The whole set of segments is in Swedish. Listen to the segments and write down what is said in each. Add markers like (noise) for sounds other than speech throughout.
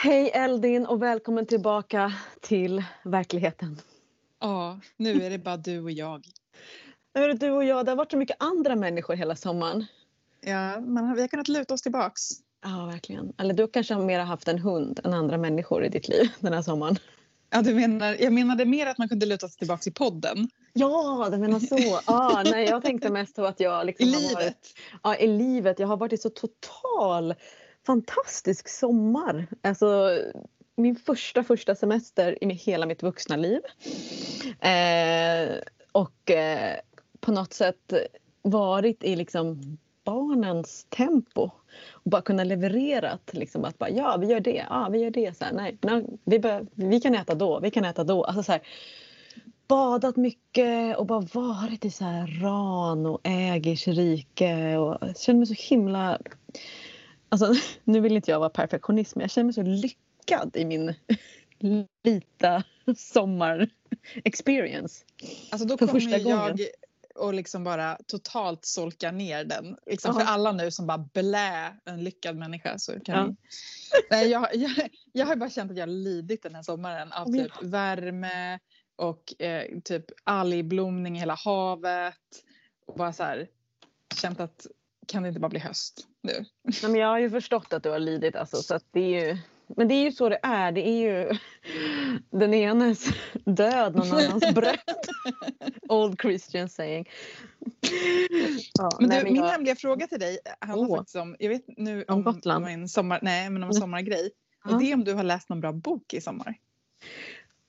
Hej Eldin och välkommen tillbaka till verkligheten. Ja, nu är det bara du och jag. Nu är det du och jag. Det har varit så mycket andra människor hela sommaren. Ja, men vi har kunnat luta oss tillbaks. Ja, verkligen. Eller du kanske har mer haft en hund än andra människor i ditt liv den här sommaren. Ja, du menar, jag menade mer att man kunde luta sig tillbaks i podden. Ja, du menar så. Ah, nej, jag tänkte mest på att jag... Liksom I livet? Varit, ja, i livet. Jag har varit i så total fantastisk sommar. Alltså, min första första semester i hela mitt vuxna liv. Eh, och eh, på något sätt varit i liksom barnens tempo. Och bara kunna leverera. Liksom att bara, ja, vi gör det. Ja, vi gör det. Så här, nej, nej vi, bör, vi kan äta då. Vi kan äta då. Alltså, så här, badat mycket och bara varit i så här ran och Ägers rike. Och jag känner mig så himla... Alltså, (laughs) nu vill inte jag vara perfektionist men jag känner mig så lyckad i min (laughs) vita sommar-experience. Alltså då kommer första jag gången. och liksom bara totalt solka ner den. Liksom för alla nu som bara blä, en lyckad människa. Så kan Ja. ni... Nej, jag, (laughs) jag, jag har bara känt att jag har lidit den här sommaren av typ värme och eh, typ algblomning i hela havet. Och bara så här känt att kan det inte bara bli höst nu? Nej, men jag har ju förstått att du har lidit alltså, så att det är ju men det är ju så det är. Det är ju (laughs) den enes död, någon annans (laughs) bröd. Old Christian saying. Ja, Men nej, du, min jag- hemliga fråga till dig handlar Åh. faktiskt om, jag vet nu Om om, Gotland? om en sommar, nej men om en Mm. sommargrej. Ja. Och det är om du har läst någon bra bok i sommar.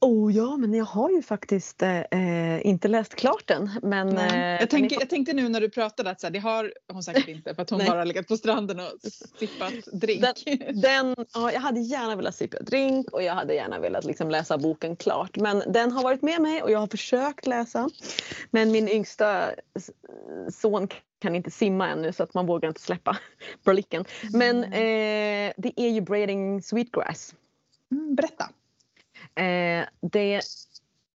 Oh ja, men jag har ju faktiskt eh, inte läst klart den. Men, eh, jag, tänker, jag- jag tänkte nu när du pratade att så här, det har hon säkert (laughs) inte för att hon bara legat på stranden och sippat drink. Den, ja, jag hade gärna velat sippa drink och jag hade gärna velat liksom läsa boken klart. Men den har varit med mig och jag har försökt läsa. Men min yngsta son kan inte simma ännu så att man vågar inte släppa (laughs) blicken. Men eh, det är ju Braiding Sweetgrass. Mm, berätta. Eh, det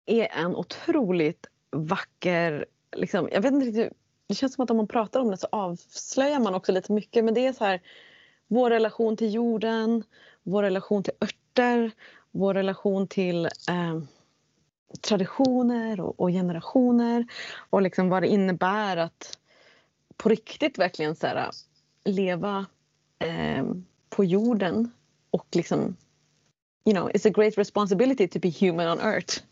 är en otroligt vacker... Liksom, jag vet inte riktigt, det känns som att om man pratar om det så avslöjar man också lite mycket. Men det är så här, vår relation till jorden, vår relation till örter, vår relation till eh, traditioner och, och generationer. Och liksom vad det innebär att på riktigt verkligen så här, leva eh, på jorden och liksom you know, it's a great responsibility to be human on earth.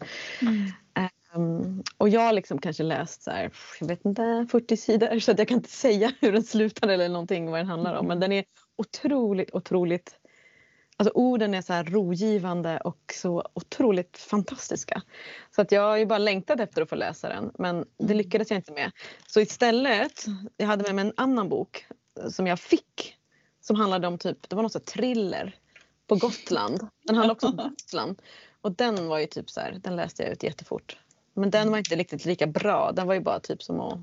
Um, och jag har liksom kanske läst så här, jag vet inte, 40 sidor så att jag kan inte (laughs) säga hur den slutar eller någonting vad den handlar om. Men den är otroligt, otroligt Alltså orden är så här rogivande och så otroligt fantastiska. Så att jag har ju bara längtat efter att få läsa den men det lyckades jag inte med. Så istället, jag hade med mig en annan bok som jag fick som handlade om typ, det var något så här thriller på Gotland. Den handlade också om (laughs) Gotland. Och den var ju typ så här, den läste jag ut jättefort. Men den var inte riktigt lika bra. Den var ju bara typ som att,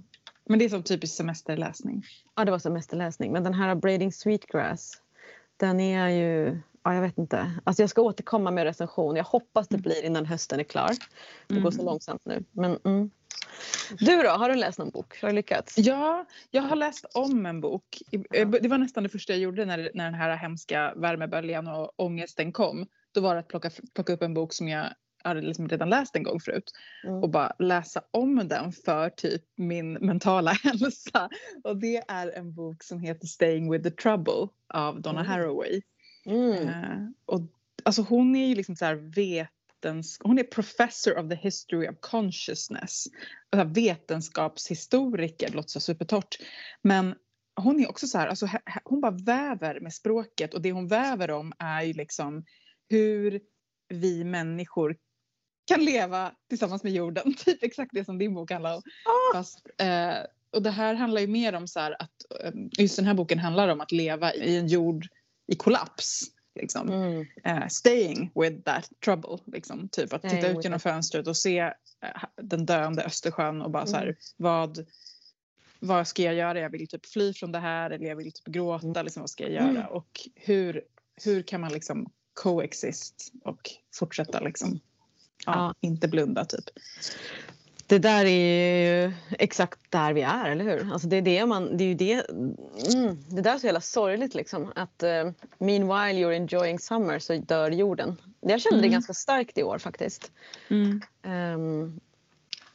Men det är som typisk semesterläsning. ja det var semesterläsning. Men den här Braiding Sweetgrass, den är ju, ja jag vet inte. Alltså jag ska återkomma med recension. Jag hoppas det blir innan hösten är klar. Det går så Mm. långsamt nu. Men, mm. Du då, har du läst någon bok? Har du lyckats? Ja, jag har läst om en bok. Eh, Det var nästan det första jag gjorde när, när den här hemska värmeböljan och ångesten kom. Då var det att plocka, plocka upp en bok som jag hade liksom redan läst en gång förut Mm. och bara läsa om den för typ min mentala (laughs) hälsa. Och det är en bok som heter Staying with the Trouble av Donna Mm. Haraway. Mm. Eh, och, alltså hon är ju liksom så här vetens, hon är professor of the history of consciousness. Så här vetenskapshistoriker, det låter så supertorrt. Men hon är också så här, alltså, hon bara väver med språket och det hon väver om är ju liksom hur vi människor kan leva tillsammans med jorden. (laughs) Typ exakt det som din bok handlar om. Fast, eh, och det här handlar ju mer om så att eh, just den här boken handlar om att leva i en jord i kollaps. Liksom. Mm. Eh, staying with that trouble. Liksom. Typ att titta ut genom fönstret och se eh, den döende Östersjön och bara så här, Mm. vad, vad ska jag göra? Jag vill typ fly från det här eller jag vill typ gråta. Liksom, vad ska jag göra? Mm. Och hur, hur kan man liksom coexist och fortsätta liksom, ja, Ja. inte blunda typ. Det där är ju exakt där vi är, eller hur? Alltså det är det man, det är ju det, mm, det där är så jävla sorgligt liksom att uh, meanwhile you're enjoying summer så dör jorden. Jag kände mm. det ganska starkt i år faktiskt. Mm. Um,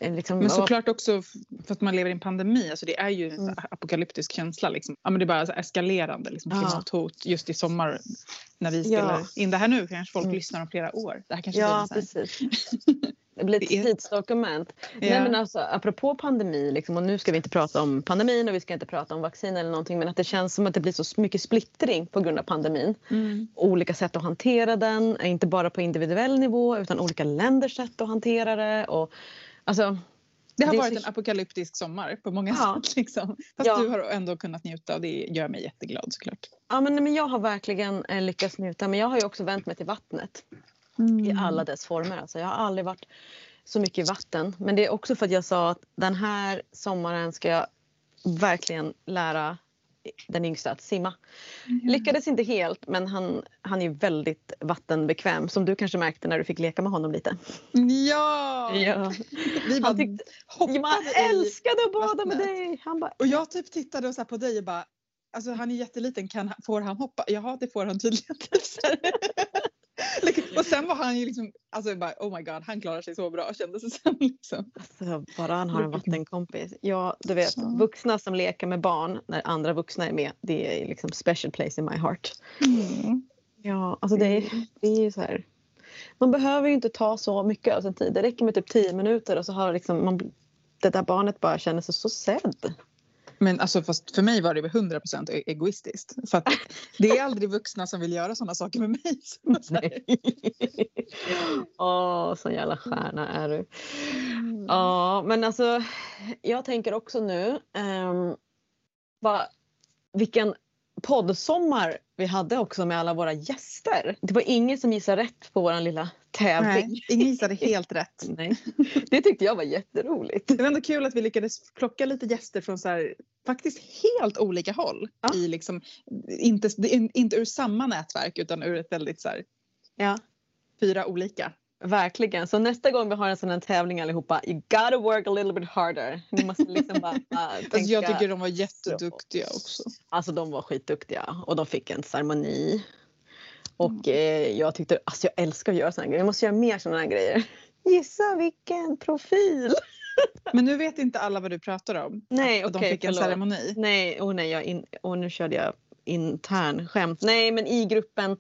Liksom, men såklart också för att man lever i en pandemi, alltså det är ju en mm. apokalyptisk känsla. Liksom. Ja, men det är bara så eskalerande liksom, klimathot just i sommar när vi spelar ja. in det här nu kanske folk mm. lyssnar om flera år. Det här kanske ja, precis. (laughs) Det blir ett tidsdokument. Ja. Nej, men alltså, apropå pandemi, liksom, och nu ska vi inte prata om pandemin och vi ska inte prata om vaccin eller någonting men att det känns som att det blir så mycket splittring på grund av pandemin. Mm. Olika sätt att hantera den, inte bara på individuell nivå utan olika länders sätt att hantera det. Och, alltså, det har det varit så... en apokalyptisk sommar på många ja. sätt. (laughs) Liksom. Fast ja. du har ändå kunnat njuta och det gör mig jätteglad såklart. Ja men, men jag har verkligen eh, lyckats njuta men jag har ju också vänt mig till vattnet. Mm. I alla dess former. Alltså, jag har aldrig varit så mycket i vatten. Men det är också för att jag sa att den här sommaren ska jag verkligen lära den yngsta att simma. Mm. Lyckades inte helt men han, han är väldigt vattenbekväm som du kanske märkte när du fick leka med honom lite. Ja! ja. Vi bara han tyckte, man älskade att bada med dig! Han bara, och jag typ tittade och så på dig och bara Alltså han är jätteliten, kan, får han hoppa? Jaha det får han tydligen. (laughs) och sen var han ju liksom, alltså bara, oh my god, han klarar sig så bra kändes det som. Liksom. Alltså, bara han har en vattenkompis. Ja, du vet, så. vuxna som leker med barn när andra vuxna är med, det är liksom special place in my heart. Mm. Ja, alltså det, är, mm. det är ju så här. Man behöver ju inte ta så mycket av sin tid. Det räcker med typ tio minuter och så har liksom man, det där barnet bara känner sig så sedd. Men alltså fast för mig var det 100 procent e- egoistiskt. För att det är aldrig vuxna som vill göra sådana saker med mig. (laughs) Åh, oh, sån jävla stjärna är du. Mm. Ja, men alltså jag tänker också nu. Um, bara, vilken poddsommar vi hade också med alla våra gäster. Det var ingen som gissade rätt på vår lilla tävling. Nej, ingen gissade helt rätt. (laughs) Nej. Det tyckte jag var jätteroligt. Det var ändå kul att vi lyckades plocka lite gäster från så här, faktiskt helt olika håll. Ja. I liksom, inte, inte ur samma nätverk utan ur ett väldigt så här, ja. fyra olika. Verkligen. Så nästa gång vi har en sån här tävling allihopa, you gotta work a little bit harder. Ni måste liksom bara (laughs) uh, tänka... alltså jag tycker de var jätteduktiga också. Alltså de var skitduktiga och de fick en ceremoni. Och mm. eh, jag tyckte, alltså jag älskar att göra här grejer. Jag måste göra mer här grejer. (laughs) Gissa vilken profil! (laughs) Men nu vet inte alla vad du pratar om. Nej, och okay, de fick en ceremoni. Nej, oh nej, jag in, och nu körde jag intern skämt. Nej, men i gruppen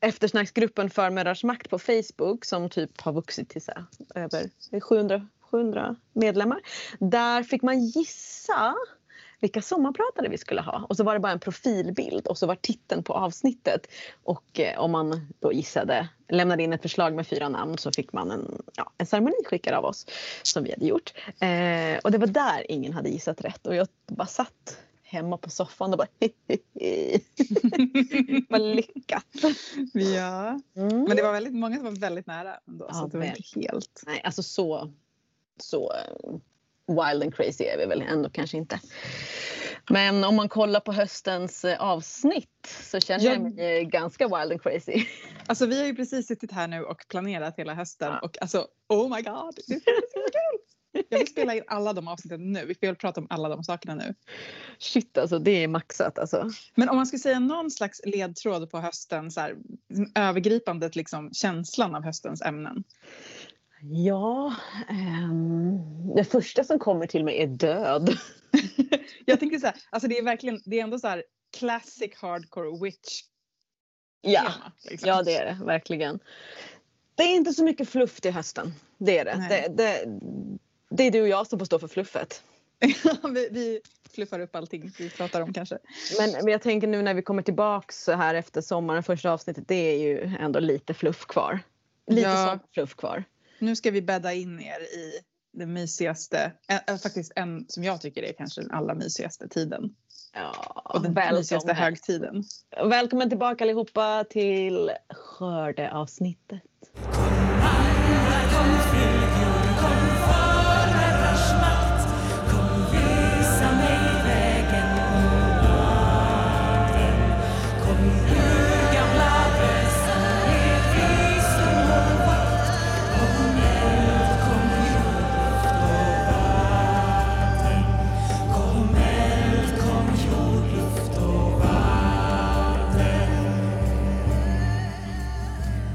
eftersnacksgruppen för Mödrars makt på Facebook som typ har vuxit till så här, över 700, 700 medlemmar. Där fick man gissa vilka sommarpratare vi skulle ha. Och så var det bara en profilbild och så var titeln på avsnittet. Och eh, om man då gissade, lämnade in ett förslag med fyra namn så fick man en, ja, en ceremoni skickad av oss som vi hade gjort. Eh, och det var där ingen hade gissat rätt och jag bara satt hemma på soffan och bara (laughs) Vad lyckat. Ja, mm. men det var väldigt många som var väldigt nära ändå ja, så det var inte helt. Nej, alltså så, så eh, wild and crazy är vi väl ändå kanske inte. Men om man kollar på höstens eh, avsnitt så känner jag, jag mig ganska wild and crazy. (laughs) Alltså vi har ju precis suttit här nu och planerat hela hösten ja. och alltså oh my god, det är så kul! Jag vill spela in alla de avsnitten nu. Vi vill prata om alla de sakerna nu. Shit alltså, det är maxat alltså. Men om man skulle säga någon slags ledtråd på hösten, så här, övergripandet liksom, känslan av höstens ämnen. Ja, um, det första som kommer till mig är död. (laughs) jag tänker så här, alltså det är verkligen, det är ändå så här classic hardcore witch. Ja, tema, liksom. ja det är det verkligen. Det är inte så mycket fluff till hösten. Det är det. det, det det är du och jag som får stå för fluffet. (laughs) vi, vi fluffar upp allting vi pratar om kanske. Men, men jag tänker nu när vi kommer tillbaks så här efter sommaren, första avsnittet, det är ju ändå lite fluff kvar. Lite ja. fluff kvar. Nu ska vi bädda in er i den mysigaste, äh, faktiskt en som jag tycker är kanske den allra mysigaste tiden. Ja, och den välkommen. mysigaste högtiden. Välkommen tillbaka allihopa till skördeavsnittet.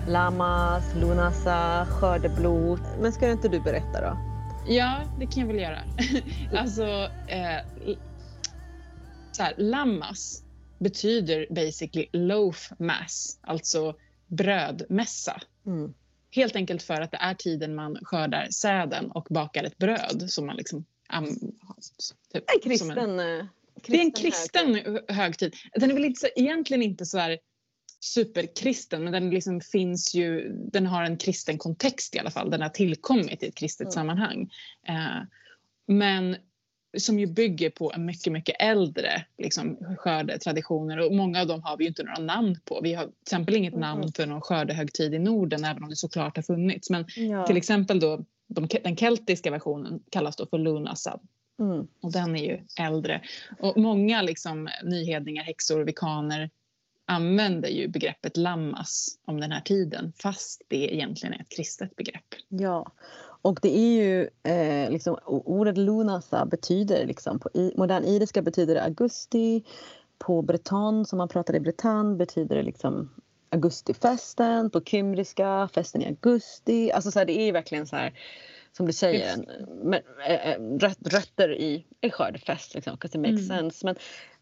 Lamas, Lunasa, skördeblot. Men ska inte du berätta då? Ja, det kan jag väl göra. (laughs) alltså, eh, så här, Lammas betyder basically loaf mass, alltså brödmässa. Mm. Helt enkelt för att det är tiden man skördar säden och bakar ett bröd som man liksom... Um, typ, en kristen, en, kristen Det är en kristen högtid. högtid. Den är väl inte så, egentligen inte så här superkristen men den liksom finns ju, den har en kristen kontext i alla fall. Den har tillkommit i ett kristet mm. sammanhang. Eh, men som ju bygger på en mycket, mycket äldre liksom, skördetraditioner och många av dem har vi ju inte några namn på. Vi har till exempel inget mm. namn för någon skördehögtid i Norden även om det såklart har funnits. Men ja. till exempel då de, den keltiska versionen kallas då för Lunasad. Mm. Och den är ju äldre. Och många liksom, nyhedningar, häxor, vikaner använder ju begreppet lammas om den här tiden fast det egentligen är ett kristet begrepp. Ja, och det är ju eh, liksom, ordet lunasa betyder liksom, på i, modern iriska betyder det augusti. På breton, som man pratar i Bretagne, betyder det liksom augustifesten. På kymriska, festen i augusti. Alltså så här, det är verkligen så här som du säger, men, äh, rötter i en skördefest. Liksom, it makes mm. sense. Men,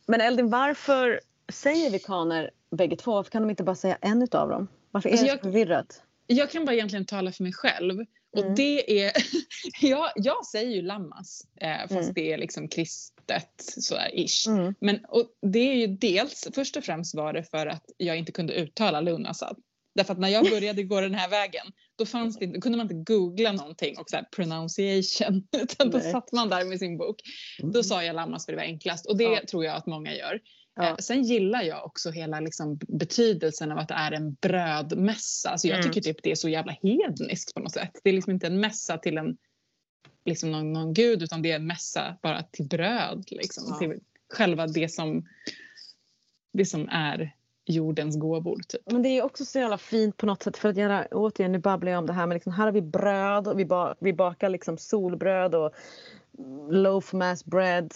men Eldin, varför säger vikaner bägge två? Varför kan de inte bara säga en utav dem? Varför är alltså det så förvirrat? Jag kan bara egentligen tala för mig själv. Och mm. det är, (laughs) jag, jag säger ju lammas eh, fast mm. det är liksom kristet sådär ish. Mm. Men och det är ju dels, först och främst var det för att jag inte kunde uttala Lunasad. Därför att när jag började gå den här vägen då, fanns det, då kunde man inte googla någonting och så här, pronunciation (laughs) utan då satt man där med sin bok. Då sa jag lammas för det var enklast och det ja. tror jag att många gör. Ja. Eh, sen gillar jag också hela liksom, betydelsen av att det är en brödmässa. Alltså, jag mm. tycker typ det är så jävla hedniskt på något sätt. Det är liksom inte en mässa till en, liksom någon, någon gud utan det är en mässa bara till bröd. Liksom, ja. Till själva det som, det som är jordens gåvor. Typ. Men det är också så jävla fint på något sätt för att göra, återigen nu babblar jag om det här men liksom, här har vi bröd och vi, ba, vi bakar liksom solbröd och loaf mass bread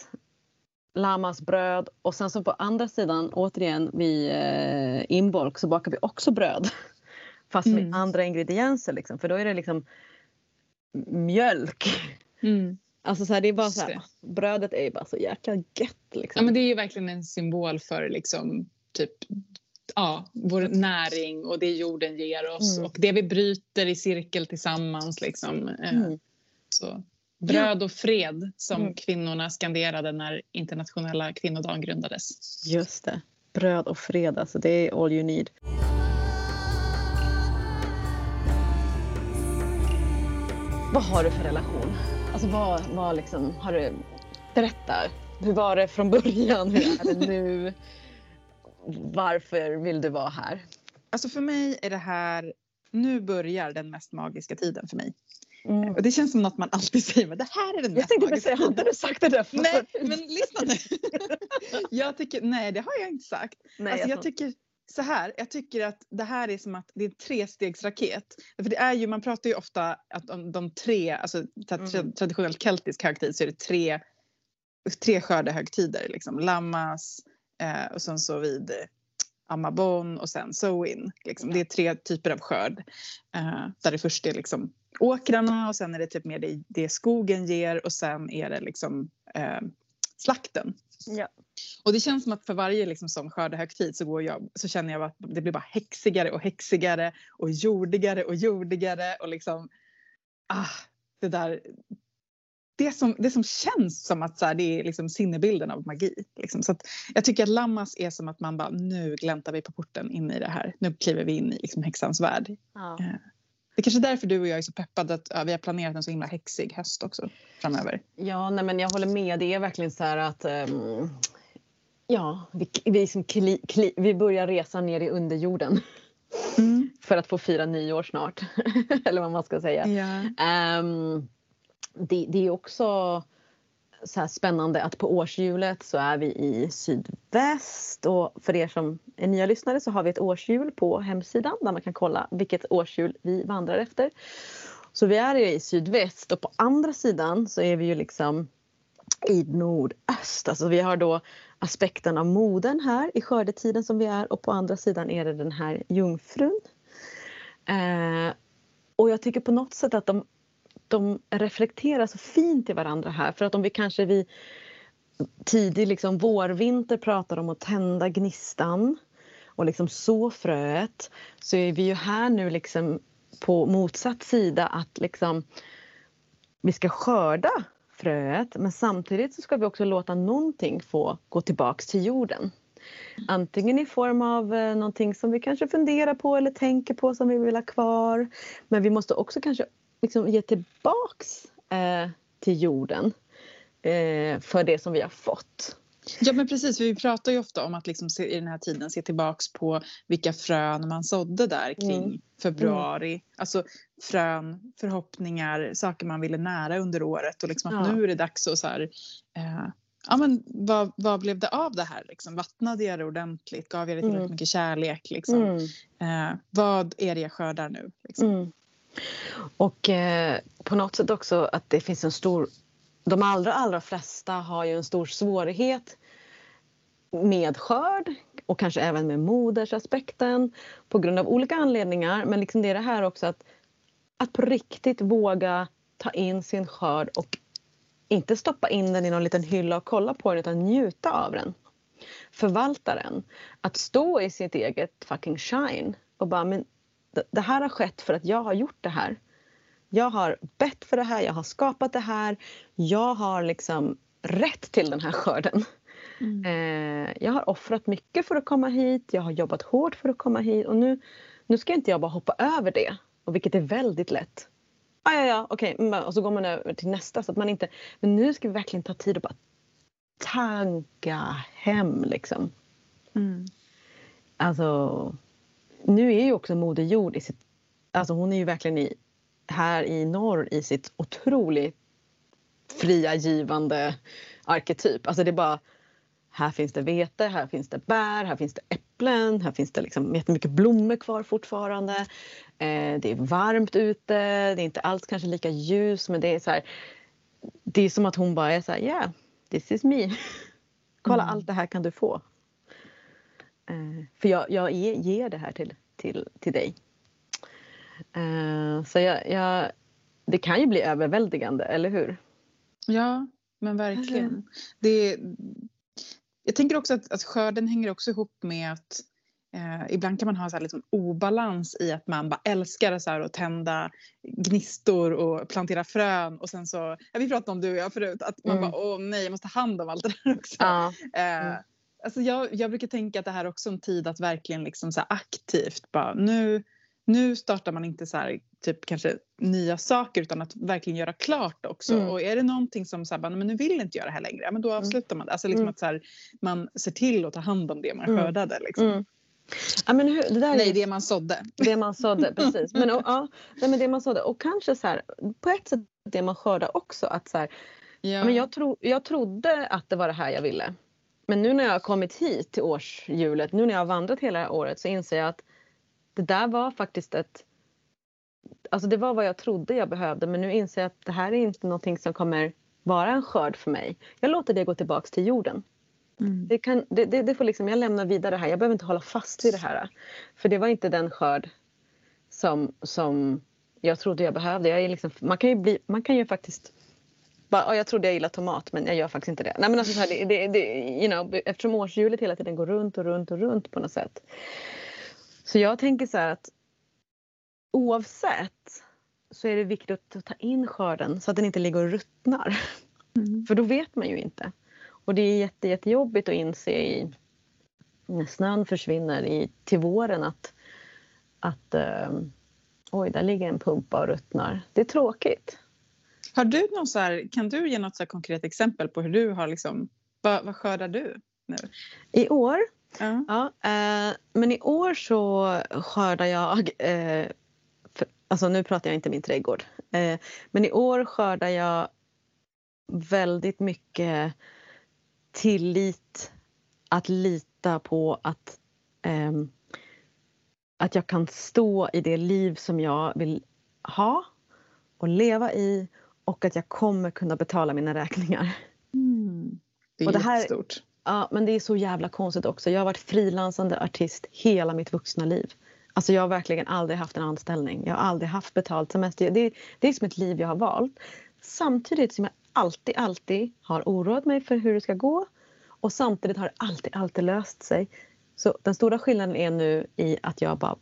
Lamas bröd och sen så på andra sidan återigen vid eh, Imbolc så bakar vi också bröd. (laughs) Fast med mm. andra ingredienser liksom, för då är det liksom mjölk. Mm. Alltså så här, det är bara så här, brödet är ju bara så jäkla gött. Liksom. Ja men det är ju verkligen en symbol för liksom typ ja, vår näring och det jorden ger oss mm. och det vi bryter i cirkel tillsammans liksom. Eh, mm. Så Bröd och fred som mm. kvinnorna skanderade när internationella kvinnodagen grundades. Just det. Bröd och fred, alltså det är all you need. Vad har du för relation? Alltså vad, vad liksom, har du... Berätta. Hur var det från början? Hur är det nu? Varför vill du vara här? Alltså för mig är det här... Nu börjar den mest magiska tiden för mig. Mm. Och det känns som något man alltid (laughs) säger, men det här är den Jag tänkte säga, inte du sagt det där förut? Nej, men lyssna nu. (laughs) jag tycker, nej, det har jag inte sagt. Nej, alltså, jag, jag tycker så här, jag tycker att det här är som att det är en trestegsraket. För det är ju, man pratar ju ofta att om de tre, alltså mm. traditionellt keltisk högtid så är det tre, tre skördehögtider. Liksom. Lammas eh, och sen så vid Amabon och sen Sowin. Liksom. Det är tre typer av skörd. Eh, där det först är liksom åkrarna och sen är det typ mer det, det skogen ger och sen är det liksom eh, slakten. Ja. Och det känns som att för varje liksom sån skördehögtid så, går jag, så känner jag att det blir bara häxigare och häxigare och jordigare och jordigare och liksom ah, det där det som, det som känns som att så här, det är liksom sinnebilden av magi. Liksom. Så jag tycker att Lammas är som att man bara nu gläntar vi på porten in i det här. Nu kliver vi in i liksom, häxans värld. Ja. Det är kanske är därför du och jag är så peppade att ja, vi har planerat en så himla häxig höst också framöver. Ja, nej, men jag håller med. Det är verkligen så här att um, ja, vi, vi, liksom kli, kli, vi börjar resa ner i underjorden. Mm. (laughs) för att få fira nyår snart. (laughs) Eller vad man ska säga. Ja. Um, det, det är också så spännande att på årshjulet så är vi i sydväst och för er som är nya lyssnare så har vi ett årshjul på hemsidan där man kan kolla vilket årshjul vi vandrar efter. Så vi är i sydväst och på andra sidan så är vi ju liksom i nordöst. Alltså vi har då aspekten av moden här i skördetiden som vi är och på andra sidan är det den här jungfrun Eh, och jag tycker på något sätt att de, de reflekterar så fint i varandra här för att om vi kanske vid tidig liksom vårvinter pratar om att tända gnistan och liksom så fröet så är vi ju här nu liksom på motsatt sida att liksom vi ska skörda fröet men samtidigt så ska vi också låta någonting få gå tillbaks till jorden. Antingen i form av eh, någonting som vi kanske funderar på eller tänker på som vi vill ha kvar. Men vi måste också kanske liksom ge tillbaks eh, till jorden eh, för det som vi har fått. Ja men precis, vi pratar ju ofta om att liksom se, i den här tiden se tillbaks på vilka frön man sådde där kring mm. februari. Mm. Alltså frön, förhoppningar, saker man ville nära under året och liksom att ja. nu är det dags att så här, eh, ja men vad, vad blev det av det här liksom? Vattnade jag det ordentligt? Gav jag det tillräckligt mm. mycket kärlek liksom? Mm. Eh, vad är det jag skördar nu? Liksom? Och eh, på något sätt också att det finns en stor de allra, allra flesta har ju en stor svårighet med skörd och kanske även med modersaspekten på grund av olika anledningar. Men liksom det är det här också att, att på riktigt våga ta in sin skörd och inte stoppa in den i någon liten hylla och kolla på den utan njuta av den. Förvalta den. Att stå i sitt eget fucking shine och bara men det här har skett för att jag har gjort det här. Jag har bett för det här, jag har skapat det här. Jag har liksom rätt till den här skörden. Mm. Eh, jag har offrat mycket för att komma hit, jag har jobbat hårt för att komma hit och nu, nu ska inte jag bara hoppa över det, och vilket är väldigt lätt. Ah, ja, ja, okej, okay. Mm, och så går man över till nästa. Så att man inte, men nu ska vi verkligen ta tid och bara tanka hem liksom. Mm. Alltså, nu är ju också Moder Jord i sitt, alltså hon är ju verkligen i, här i norr i sitt otroligt fria givande arketyp. Alltså det är bara här finns det vete, här finns det bär, här finns det äpplen, här finns det liksom jättemycket blommor kvar fortfarande. Eh, det är varmt ute, det är inte alls kanske lika ljus men det är så här, Det är som att hon bara är så här, yeah, this is me. (laughs) Kolla mm. allt det här kan du få. Eh, för jag, jag ger det här till, till, till dig. Eh, så jag, jag, det kan ju bli överväldigande, eller hur? Ja, men verkligen. Det, jag tänker också att, att skörden hänger också ihop med att eh, ibland kan man ha så här liksom obalans i att man bara älskar så här att tända gnistor och plantera frön och sen så, ja, vi pratade om du och jag förut, att man mm. bara åh nej jag måste ta hand om allt det där också. Ja. Eh, mm. Alltså jag, jag brukar tänka att det här är också en tid att verkligen liksom så aktivt bara nu nu startar man inte så här, typ kanske nya saker utan att verkligen göra klart också. Mm. Och är det någonting som så här, men nu vill inte göra det här längre, men då mm. avslutar man det. Alltså liksom mm. att så här, man ser till att ta hand om det man mm. skördade. Liksom. Mm. Ja, men hur, det där Nej, är, det man sådde. Det man sådde, (laughs) precis. Men, och, ja, nej, men det man sådde. Och kanske så här, på ett sätt det man skördar också. Att så här, ja. men jag, tro, jag trodde att det var det här jag ville. Men nu när jag har kommit hit till årshjulet, nu när jag har vandrat hela året så inser jag att det där var faktiskt ett... Alltså det var vad jag trodde jag behövde men nu inser jag att det här är inte någonting som kommer vara en skörd för mig. Jag låter det gå tillbaks till jorden. Mm. Det, kan, det, det, det, får liksom, jag lämnar vidare här. Jag behöver inte hålla fast vid det här. För det var inte den skörd som, som jag trodde jag behövde. Jag är liksom, man, kan ju bli, man kan ju faktiskt bara, jag trodde jag gillade tomat men jag gör faktiskt inte det. Nej, men alltså, så här, det, det, det, you know, eftersom årshjulet hela tiden går runt och runt och runt på något sätt så jag tänker så här att oavsett så är det viktigt att ta in skörden så att den inte ligger och ruttnar. Mm. För då vet man ju inte. Och det är jätte, jättejobbigt att inse i, när snön försvinner i, till våren att, att um, oj, där ligger en pumpa och ruttnar. Det är tråkigt. Har du någon så här, kan du ge något så konkret exempel på hur du har liksom, vad, vad skördar du nu? I år Ja. ja eh, men i år så skördar jag, eh, för, alltså nu pratar jag inte min trädgård, eh, men i år skördar jag väldigt mycket tillit, att lita på att, ehm, att jag kan stå i det liv som jag vill ha och leva i och att jag kommer kunna betala mina räkningar. Mm. Det är och det här, Ja, men det är så jävla konstigt också. Jag har varit frilansande artist hela mitt vuxna liv. Alltså jag har verkligen aldrig haft en anställning. Jag har aldrig haft betalt semester. Det, det är som ett liv jag har valt. Samtidigt som jag alltid, alltid har oroat mig för hur det ska gå. Och samtidigt har det alltid, alltid löst sig. Så den stora skillnaden är nu i att jag bara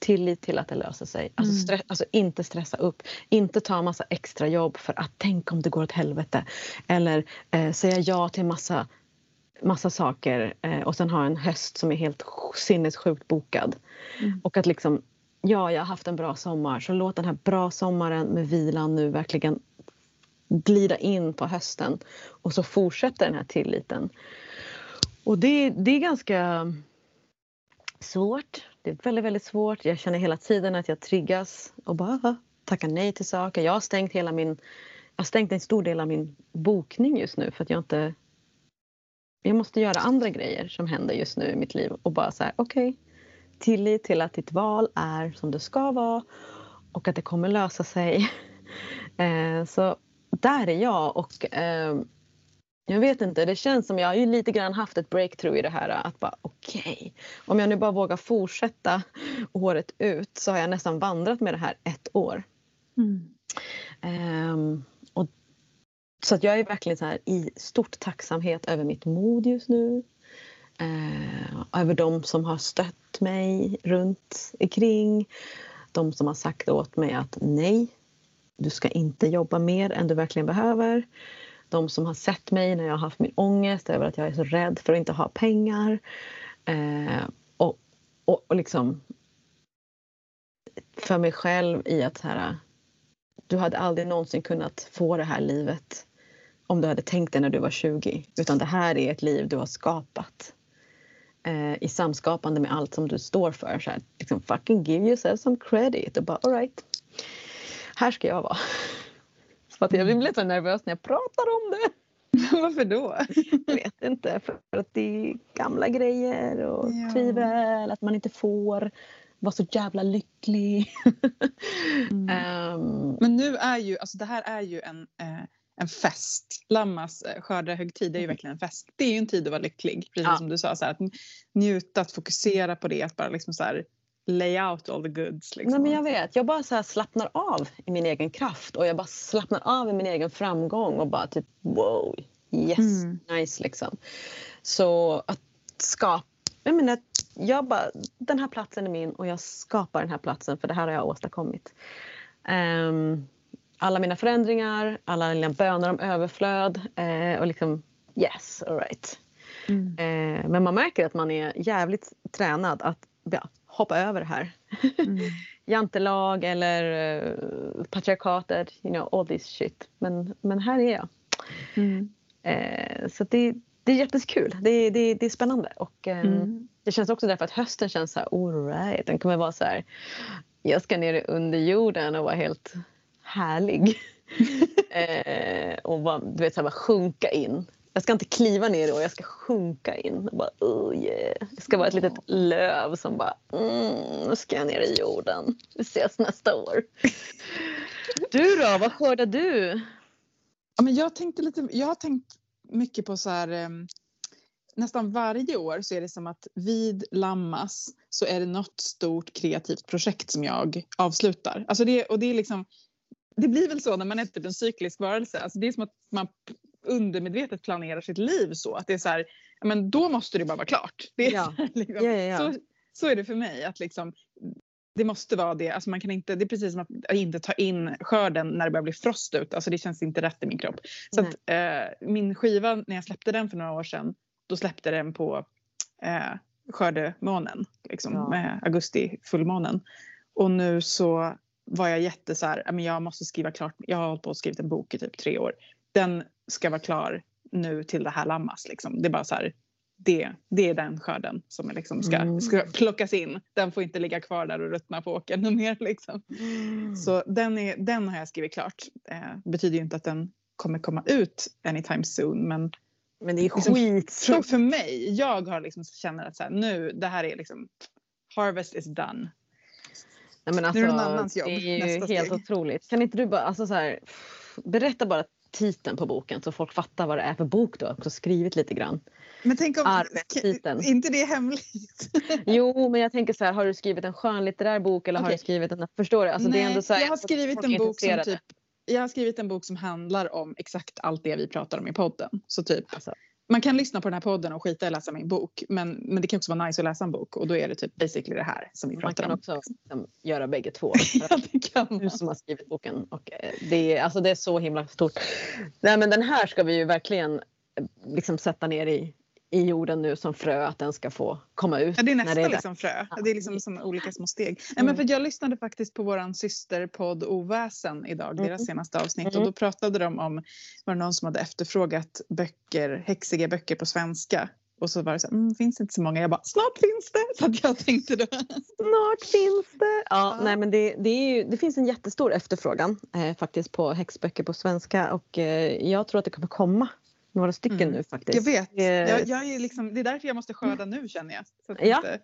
tillit till att det löser sig. Alltså, Mm. stress, alltså inte stressa upp, inte ta massa extra jobb för att tänk om det går åt helvete. Eller eh, säga ja till massa, massa saker eh, och sen ha en höst som är helt sj- sinnessjukt bokad. Mm. Och att liksom, ja jag har haft en bra sommar så låt den här bra sommaren med vilan nu verkligen glida in på hösten och så fortsätter den här tilliten. Och det, det är ganska svårt. Det är väldigt, väldigt svårt. Jag känner hela tiden att jag triggas och bara tackar nej till saker. Jag har stängt hela min... Jag har stängt en stor del av min bokning just nu för att jag inte... Jag måste göra andra grejer som händer just nu i mitt liv och bara så här, okej. tillit till att ditt val är som det ska vara och att det kommer lösa sig. (laughs) Eh, så där är jag och ehm, jag vet inte, det känns som jag har ju lite grann haft ett breakthrough i det här att bara okej, om jag nu bara vågar fortsätta året ut så har jag nästan vandrat med det här ett år. Mm. Ehm, och, så att jag är verkligen så här i stort tacksamhet över mitt mod just nu. Eh, över de som har stött mig runt omkring. De som har sagt åt mig att nej, du ska inte jobba mer än du verkligen behöver. De som har sett mig när jag har haft min ångest över att jag är så rädd för att inte ha pengar. Eh, och, och, och liksom för mig själv i att så här, du hade aldrig någonsin kunnat få det här livet om du hade tänkt det när du var 20. Utan det här är ett liv du har skapat. Eh, I samskapande med allt som du står för. Så här, liksom, fucking give yourself some credit. Och bara alright. Här ska jag vara. Så att jag blir lite nervös när jag pratar om det. (laughs) Varför då? Jag vet inte. För att det är gamla grejer och Ja. tvivel. Att man inte får vara så jävla lycklig. Mm. Ehm, Men nu är ju, alltså det här är ju en, eh, en fest. Lammas eh, skördarhögtid är ju verkligen en fest. Det är ju en tid att vara lycklig, precis Ja. som du sa. Så här, att njuta, att fokusera på det, att bara liksom så här lay out all the goods. Liksom. Nej, men jag vet. Jag bara så slappnar av i min egen kraft och jag bara slappnar av i min egen framgång och bara typ wow, yes, Mm. nice liksom. Så att skapa, jag menar, jag bara, den här platsen är min och jag skapar den här platsen för det här har jag åstadkommit. Ehm, alla mina förändringar, alla mina böner om överflöd eh, och liksom yes, alright. Mm. Eh, men man märker att man är jävligt tränad att ja, hoppa över här Mm. (laughs) jantelag eller uh, patriarkatet, you know, all this shit. Men, men här är jag. Mm. Eh, så det, det är jättekul. Det, det, det är spännande. Och, eh, Mm. Det känns också därför att hösten känns så här, all right. Den kommer vara så här, jag ska ner i underjorden och vara helt härlig. (laughs) eh, och bara, du vet, så här, bara sjunka in. Jag ska inte kliva ner då, jag ska sjunka in. Och bara, oh yeah. Jag ska vara ett litet löv som bara, mm, nu ska jag ner i jorden. Vi ses nästa år. Du då, vad skördar du? Ja, men jag, tänkte lite, jag har tänkt mycket på så här... em, nästan varje år så är det som att vid Lammas så är det något stort kreativt projekt som jag avslutar. Alltså det, och det, är liksom, det blir väl så när man är typ en cyklisk varelse. Alltså det är som att man undermedvetet planerar sitt liv så. Att det är så här, men då måste det bara vara klart. Det är Ja. (laughs) liksom, Ja, ja. Så, så är det för mig. att liksom, det måste vara det. Alltså man kan inte, det är precis som att inte ta in skörden när det börjar bli frost ut. Alltså det känns inte rätt i min kropp. Så att, eh, min skiva, när jag släppte den för några år sedan, då släppte den på eh, skördemånen, liksom, med augusti fullmånen. Och nu så var jag jätte så här, "Ja, men jag måste skriva klart, jag har hållit på och skrivit en bok i typ tre år. Den ska vara klar nu till det här lammas. Liksom. Det är bara så här, det, det är den skörden som liksom ska, Mm. ska plockas in. Den får inte ligga kvar där och ruttna på åkern (laughs) mer. Liksom. Så den, är, den har jag skrivit klart. Eh, betyder ju inte att den kommer komma ut anytime soon. Men Men det är Liksom, skit. för, mig, jag har liksom känner att så här, nu, det här är liksom, harvest is done. Nej, men Nu alltså, är det någon annans jobb, Det är ju helt steg. otroligt. Kan inte du bara, alltså så här, berätta bara titeln på boken så folk fattar vad det är för bok du har också skrivit lite grann. Men tänk om, arbetsbiten. (laughs) inte det är hemligt? (laughs) Jo, men jag tänker så här, har du skrivit en skönlitterär bok eller har Okej. du skrivit en, förstår du? Alltså, Nej, det är ändå så här, jag har skrivit en bok som typ jag har skrivit en bok som handlar om exakt allt det vi pratar om i podden. Så typ, Alltså. Man kan lyssna på den här podden och skita i att läsa min bok. Men, men det kan också vara nice att läsa en bok och då är det typ basically det här som vi Man pratar kan om. också liksom, göra bägge två. (laughs) ja, det kan du man. som har skrivit boken. Och eh, det, är, alltså det är så himla stort. Nej, men den här ska vi ju verkligen eh, liksom sätta ner i, i jorden nu som frö att den ska få komma ut. Ja, det är nästa är liksom frö. Ja. Det är liksom som olika små steg. Nej, Mm. men för jag lyssnade faktiskt på våran systerpodd Oväsen idag, Mm. deras senaste avsnitt. Mm. Och då pratade de om, var det någon som hade efterfrågat böcker, häxiga böcker på svenska. Och så var det så mm, finns det inte så många? Jag bara, snart finns det! Så att jag tänkte då. Snart finns det! Ja, Ja. Nej, men det, det, ju, det finns en jättestor efterfrågan eh, faktiskt på häxböcker på svenska och eh, jag tror att det kommer komma några stycken Mm. nu faktiskt. Jag vet. Jag, jag är liksom, det är därför jag måste skörda nu känner jag. Så att Ja. inte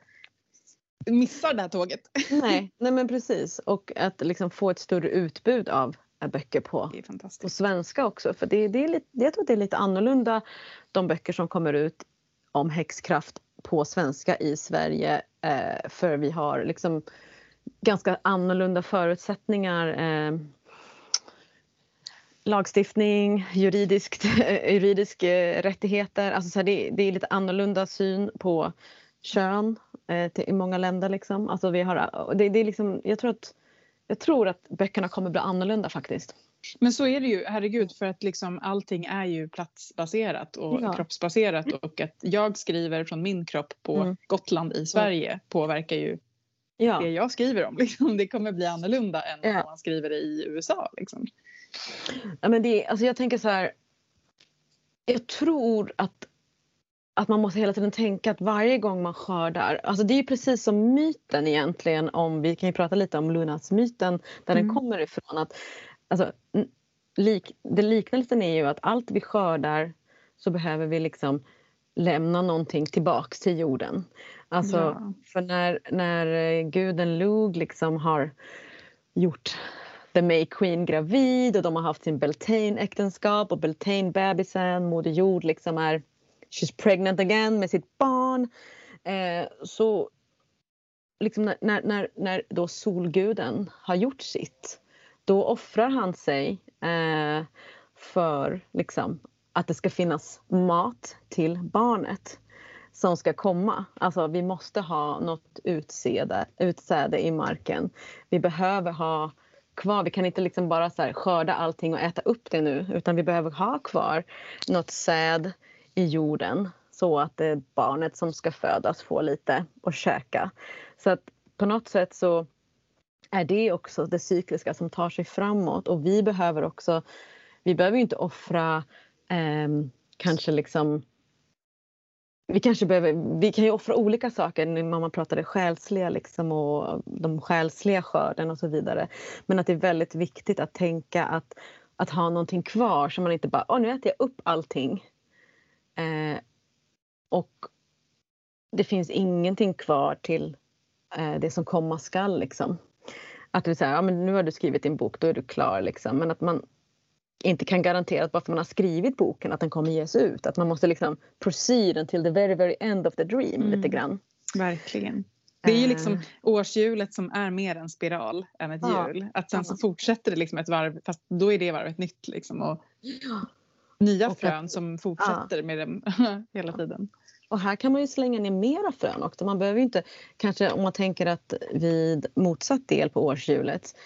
missar det här tåget. (laughs) nej, nej men precis och att liksom få ett större utbud av eh, böcker på Det är på svenska också. För det, det är lite, jag tror det är lite annorlunda de böcker som kommer ut om häxkraft på svenska i Sverige. Eh, för vi har liksom ganska annorlunda förutsättningar. Eh, lagstiftning, juridiskt, (laughs) juridisk eh, rättigheter. Alltså så här, det, det är lite annorlunda syn på kön eh, till, i många länder. Liksom. Alltså vi har, det, det är liksom, jag, tror att, jag tror att böckerna kommer bli annorlunda faktiskt. Men så är det ju, herregud, för att liksom allting är ju platsbaserat och Ja. kroppsbaserat och att jag skriver från min kropp på Mm. Gotland i Sverige påverkar ju Ja. det jag skriver om. (laughs) Liksom. Det kommer bli annorlunda än Ja. om man skriver det i USA. Liksom. Ja, men det, alltså jag tänker så här. Jag tror att, att man måste hela tiden tänka att varje gång man skördar, alltså det är ju precis som myten egentligen om, vi kan ju prata lite om Lunas myten där Mm. den kommer ifrån. att alltså, lik, det Liknelsen är ju att allt vi skördar så behöver vi liksom lämna någonting tillbaks till jorden. Alltså, Ja. för när, när guden Lug liksom har gjort The May Queen gravid och de har haft sin Beltane-äktenskap och Beltane-bebisen, Moder Jord liksom är she's pregnant again med sitt barn. Eh, så liksom när, när, när, när då solguden har gjort sitt då offrar han sig eh, för liksom, att det ska finnas mat till barnet som ska komma. Alltså vi måste ha något utsäde, utsäde i marken. Vi behöver ha kvar, vi kan inte liksom bara så här skörda allting och äta upp det nu utan vi behöver ha kvar något säd i jorden så att det barnet som ska födas får lite att käka. Så att på något sätt så är det också det cykliska som tar sig framåt och vi behöver också, vi behöver ju inte offra eh, kanske liksom vi kanske behöver, vi kan ju offra olika saker när man pratar det själsliga liksom och de själsliga skörden och så vidare. Men att det är väldigt viktigt att tänka att, att ha någonting kvar så man inte bara, åh nu äter jag upp allting. Eh, och det finns ingenting kvar till eh, det som komma skall liksom. Att du säger, ja men nu har du skrivit din bok, då är du klar liksom. Men att man inte kan garantera att bara för man har skrivit boken att den kommer ges ut. Att man måste liksom proceed until the very very end of the dream Mm. lite grann. Verkligen. Det är ju liksom Eh, årshjulet som är mer en spiral än ett Ja. hjul. Att sen så Ja. fortsätter det liksom ett varv fast då är det varvet nytt liksom. Och nya Och att- frön som fortsätter med dem (laughs) hela tiden. Och här kan man ju slänga ner mera frön också. Man behöver ju inte, kanske om man tänker att vid motsatt del på årshjulet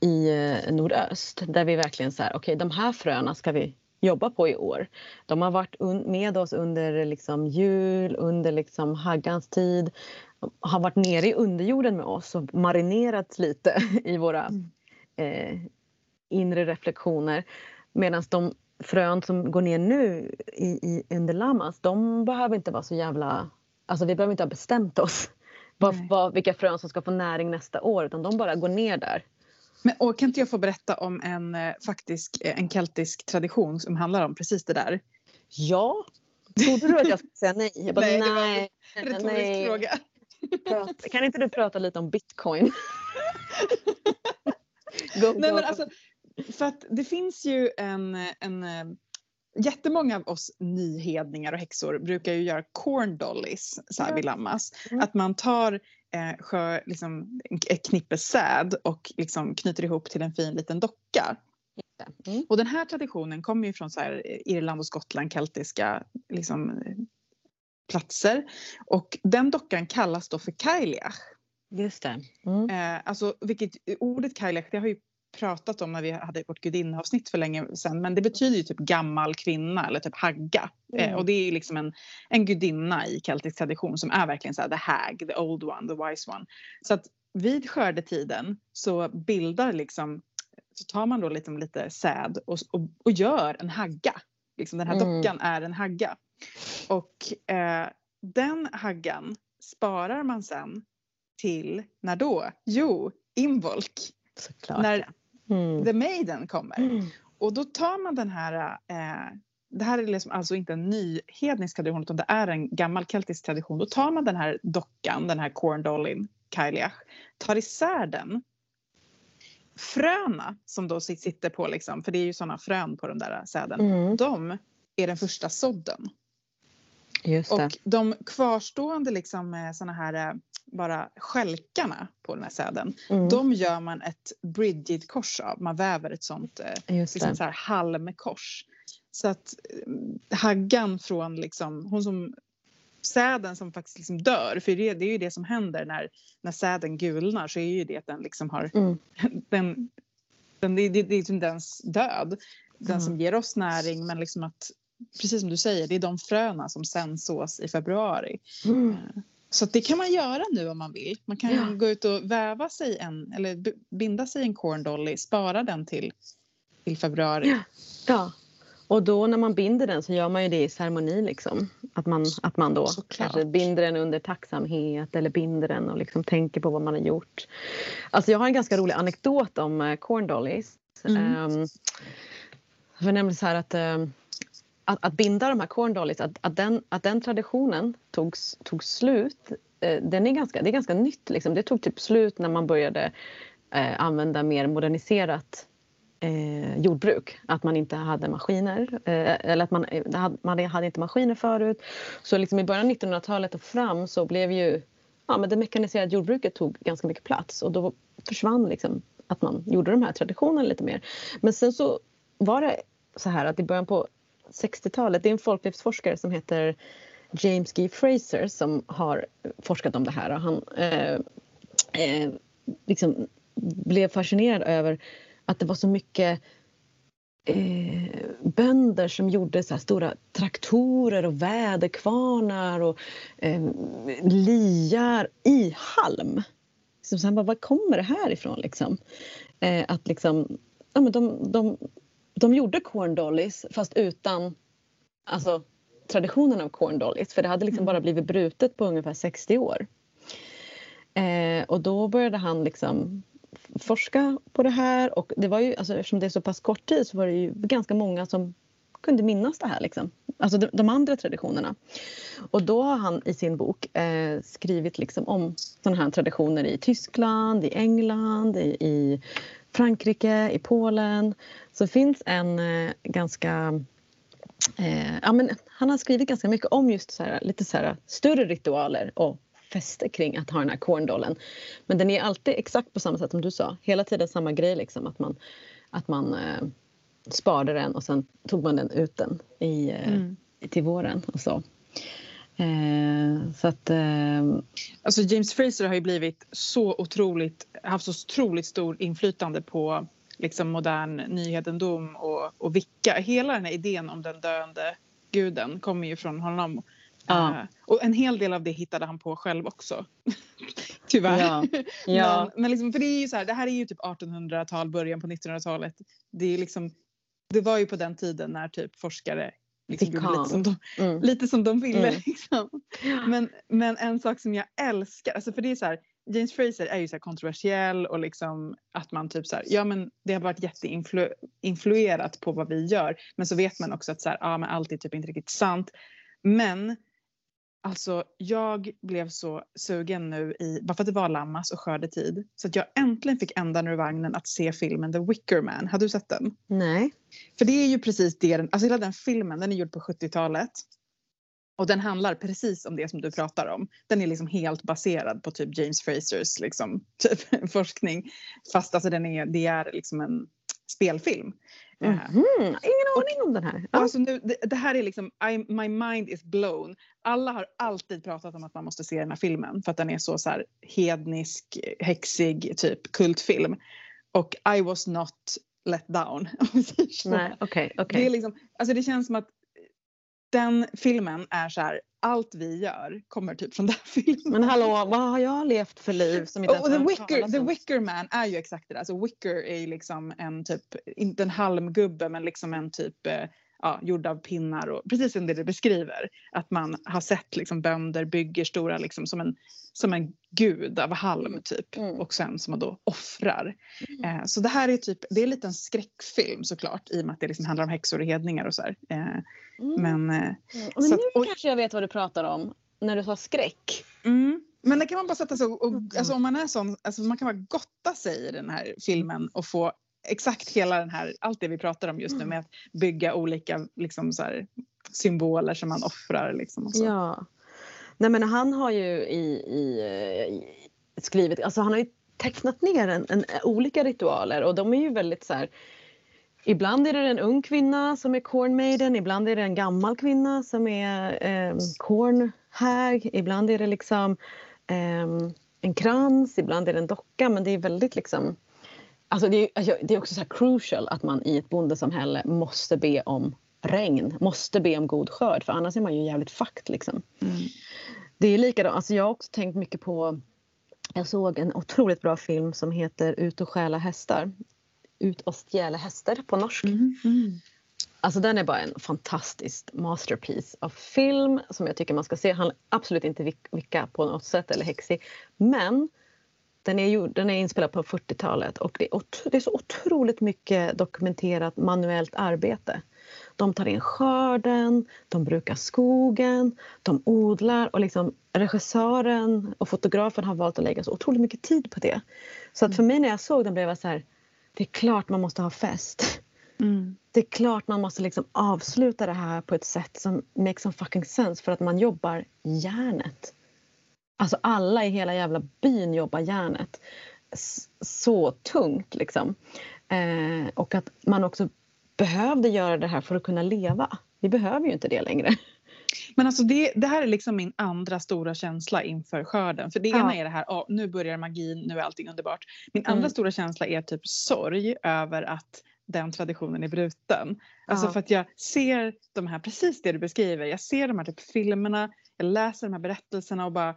i eh, nordöst där vi verkligen så här, okej de här fröna ska vi jobba på i år. De har varit med oss under liksom jul, under liksom haggans tid, har varit nere i underjorden med oss och marinerats lite (laughs) i våra Mm. eh, inre reflektioner. Medan de frön som går ner nu i, i under lamas, de behöver inte vara så jävla... Alltså vi behöver inte ha bestämt oss (laughs) vad, vad, vilka frön som ska få näring nästa år utan de bara går ner där. Men, och kan inte jag få berätta om en eh, faktisk, eh, en keltisk tradition som handlar om precis det där? Ja, trodde du att jag skulle säga nej? Jag bara, Nej, det var En retorisk nej. fråga. Prata- Kan inte du prata lite om bitcoin? (laughs) Go, Nej, go, men alltså, för att det finns ju en, en... eh, jättemånga av oss nyhedningar och häxor brukar ju göra corn dollies så här vid Lammas. Mm. Att man tar eh, sjö, liksom, ett knippe säd och liksom knyter ihop till en fin liten docka. Mm. Och den här traditionen kommer ju från så här, Irland och Skottland, keltiska liksom, platser. Och den dockan kallas då för Kailiach. Just det. Mm. Eh, alltså, vilket, ordet Kailiach det har ju pratat om när vi hade vårt gudinneavsnitt för länge sedan. Men det betyder ju typ gammal kvinna eller typ hagga. Eh, Mm. och det är ju liksom en, en gudinna i keltisk tradition som är verkligen så här the hag, the old one, the wise one. Så att vid skördetiden så bildar liksom så tar man då liksom lite säd och, och, och gör en hagga. Liksom den här Mm. dockan är en hagga. Och eh, den haggan sparar man sen till när då? Jo, Imbolc, Såklart. när Mm. The Maiden kommer. Mm. Och då tar man den här, eh, det här är liksom alltså inte en ny hednisk tradition utan det är en gammal keltisk tradition. Då tar man den här dockan, den här corn dollin, Kailiach, tar isär den. Fröna som då sit- sitter på, liksom, för det är ju sådana frön på den där säden, Mm. de är den första sådden. Och de kvarstående liksom, eh, såna här eh, bara skälkarna på den här säden, Mm. de gör man ett Bridget-kors av. Man väver ett sånt eh, liksom så här halmkors. Så att haggan från liksom, hon som säden som faktiskt liksom dör, för det, det är ju det som händer när, när säden gulnar så är ju det att den liksom har, Mm. (laughs) den, den, det, det, det är som dens död. Den Mm. som ger oss näring men liksom att, precis som du säger, det är de fröna som sen sås i februari. Mm. Så att det kan man göra nu om man vill. Man kan Ja. gå ut och väva sig en, eller binda sig en corn dolly, spara den till, till februari. Ja. Ja. Och då när man binder den så gör man ju det i ceremoni liksom. Att man, att man då Såklart. kanske binder den under tacksamhet eller binder den och liksom tänker på vad man har gjort. Alltså jag har en ganska rolig anekdot om uh, corn dollies. Mm. Um, för nämligen så här att, ehm, att, att binda de här corn dollies, att, att, den, att den traditionen tog, tog slut. eh, den är ganska, det är ganska nytt. Liksom. Det tog typ slut när man började eh, använda mer moderniserat eh, jordbruk. Att man inte hade maskiner. Eh, eller att man, eh, man hade inte maskiner förut. Så liksom i början av 1900-talet och fram så blev ju ja, men det mekaniserade jordbruket tog ganska mycket plats och då försvann liksom att man gjorde de här traditionerna lite mer. Men sen så var det så här att i början på 60-talet, det är en folklivsforskare som heter James G. Fraser som har forskat om det här och han eh, eh, liksom blev fascinerad över att det var så mycket eh, bönder som gjorde så här stora traktorer och väderkvarnar och eh, liar i halm. Så han bara, var kommer det här ifrån liksom? Eh, att liksom, ja men de, de, de gjorde corn dollies fast utan alltså, traditionen av corn dollies för det hade liksom Mm. bara blivit brutet på ungefär 60 år. Eh, och då började han liksom forska på det här och det var ju, alltså, eftersom det är så pass kort tid så var det ju ganska många som kunde minnas det här. Liksom. Alltså de, de andra traditionerna. Och då har han i sin bok eh, skrivit liksom om sådana här traditioner i Tyskland, i England, i, i Frankrike, i Polen. Så finns en eh, ganska Eh, ja, men han har skrivit ganska mycket om just så här, lite så här, större ritualer och fester kring att ha den här corndollen. Men den är alltid exakt på samma sätt som du sa. Hela tiden samma grej liksom att man, att man eh, sparade den och sen tog man den ut den i, eh, Mm. till våren och så. Eh, så att eh, Alltså James Fraser har ju blivit så otroligt, haft så otroligt stor inflytande på liksom modern nyhetendom och, och vicka. Hela den här idén om den döende guden kommer ju från honom. Ja. Eh, och en hel del av det hittade han på själv också. (laughs) Tyvärr. Ja. (laughs) Ja. Men, men liksom, för det är ju så här, det här är ju typ 1800-tal, början på 1900-talet. Det, är liksom, det var ju på den tiden när typ forskare liksom gjorde lite som de, mm. lite som de ville. Mm. Liksom. Men, men en sak som jag älskar, alltså för det är så här, James Fraser är ju så kontroversiell och liksom att man typ så här, ja men det har varit jätteinfluerat på vad vi gör. Men så vet man också att så här, ja men allt är typ inte riktigt sant. Men Alltså jag blev så sugen nu i, bara för att det var Lammas och skördetid, så att jag äntligen fick ändan ur vagnen att se filmen The Wicker Man. Har du sett den? Nej. För det är ju precis det, den- alltså hela den filmen den är gjord på 70-talet. Och den handlar precis om det som du pratar om. Den är liksom helt baserad på typ James Frasers liksom, typ, (laughs) forskning. Fast alltså den är, det är liksom en spelfilm. Eh, Mhm, Ingen aning om den här. Ja. Alltså nu, det, det här är liksom, I, my mind is blown. Alla har alltid pratat om att man måste se den här filmen för att den är så, så här hednisk, häxig, typ kultfilm. Och I was not let down. (laughs) Nej, okej, Det, okej. är liksom, alltså det känns som att den filmen är så här, allt vi gör kommer typ från den filmen. Men hallå, vad har jag levt för liv som inte ens the, Wicker, the? Wicker Man är ju exakt det där. Alltså Wicker är liksom en typ, inte en halmgubbe men liksom en typ eh, ja, gjord av pinnar och precis som det du beskriver. Att man har sett liksom bönder bygger stora liksom som en, som en gud av halm typ. Mm. Och sen som man då offrar. Eh, så det här är typ, det är lite en skräckfilm såklart i och med att det liksom handlar om häxor och hedningar och så här. Eh, Mm. men, eh, Mm. Men så nu att- och- kanske jag vet vad du pratar om. När du sa skräck. Mm. Men det kan man bara sätta sig och, och Mm. alltså om man är sån, alltså man kan bara gotta sig i den här filmen och få exakt hela den här, allt det vi pratar om just nu Mm. med att bygga olika liksom så här, symboler som man offrar liksom och så. Ja. Nej men han har ju i, i, eh, i skrivit, alltså han har ju tecknat ner en, en, olika ritualer och de är ju väldigt så här Ibland är det en ung kvinna som är corn maiden, ibland är det en gammal kvinna som är eh, corn hag, ibland är det liksom eh, en krans, ibland är det en docka men det är väldigt liksom Alltså det, är, alltså det är också så här crucial att man i ett bondesamhälle måste be om regn, måste be om god skörd för annars är man ju jävligt fucked liksom. Mm. Det är likadant, alltså jag har också tänkt mycket på jag såg en otroligt bra film som heter Ut och stjäla hästar. Ut och stjäla hästar på norsk. Mm. Mm. Alltså den är bara en fantastisk masterpiece av film som jag tycker man ska se. Han är absolut inte vick- vicka på något sätt eller häxig. Men den är, gjord, den är inspelad på 40-talet och det är, det är så otroligt mycket dokumenterat manuellt arbete. De tar in skörden, de brukar skogen, de odlar och liksom regissören och fotografen har valt att lägga så otroligt mycket tid på det. Så att för mig när jag såg den blev jag så här, det är klart man måste ha fest Mm. det är klart man måste liksom avsluta det här på ett sätt som makes some fucking sense för att man jobbar järnet. Alltså alla i hela jävla byn jobbar järnet. Så tungt liksom. Eh, och att man också behövde göra det här för att kunna leva. Vi behöver ju inte det längre. Men alltså det, det här är liksom min andra stora känsla inför skörden. För det Ja. ena är det här, oh, nu börjar magin, nu är allting underbart. Min andra Mm. stora känsla är typ sorg över att den traditionen är bruten. Alltså Ja. för att jag ser de här, precis det du beskriver, jag ser de här typ filmerna, jag läser de här berättelserna och bara,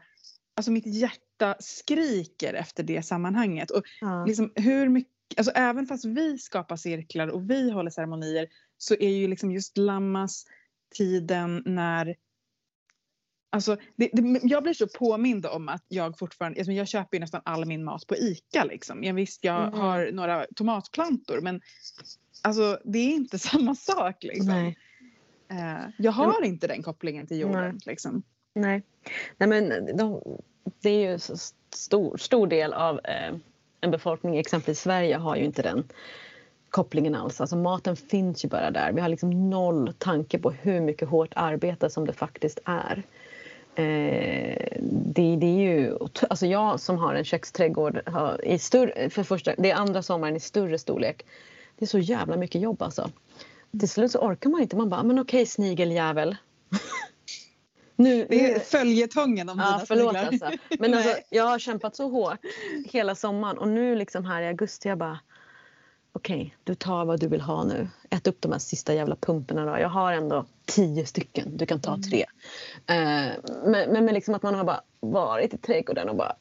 alltså mitt hjärta skriker efter det sammanhanget. Och Ja. liksom hur mycket, alltså även fast vi skapar cirklar och vi håller ceremonier så är ju liksom just Lammas tiden när Alltså, det, det, jag blir så påmind om att jag fortfarande, alltså jag köper ju nästan all min mat på ICA liksom. Jag visst, jag Mm. har några tomatplantor men alltså det är inte (laughs) samma sak liksom. Nej. Eh, jag har inte den kopplingen till jorden Nej. liksom. Nej. Nej men de, det är ju så stor, stor del av eh, en befolkning, exempelvis Sverige, har ju inte den kopplingen alls. Alltså maten finns ju bara där. Vi har liksom noll tanke på hur mycket hårt arbete som det faktiskt är. Eh, det, det är ju, alltså jag som har en köksträdgård har, i större, för första, det är andra sommaren i större storlek. Det är så jävla mycket jobb alltså. Till slut så orkar man inte. Man bara, ah, men okej snigeljävel. (laughs) nu, Det är följetongen om Ja, dina förlåt sniglar. alltså. Men alltså, (laughs) jag har kämpat så hårt hela sommaren och nu liksom här i augusti jag bara Okej, du tar vad du vill ha nu. Ät upp de här sista jävla pumporna då. Jag har ändå tio stycken. Du kan ta Mm. tre. Eh, men men, men liksom att man har bara varit i trädgården och bara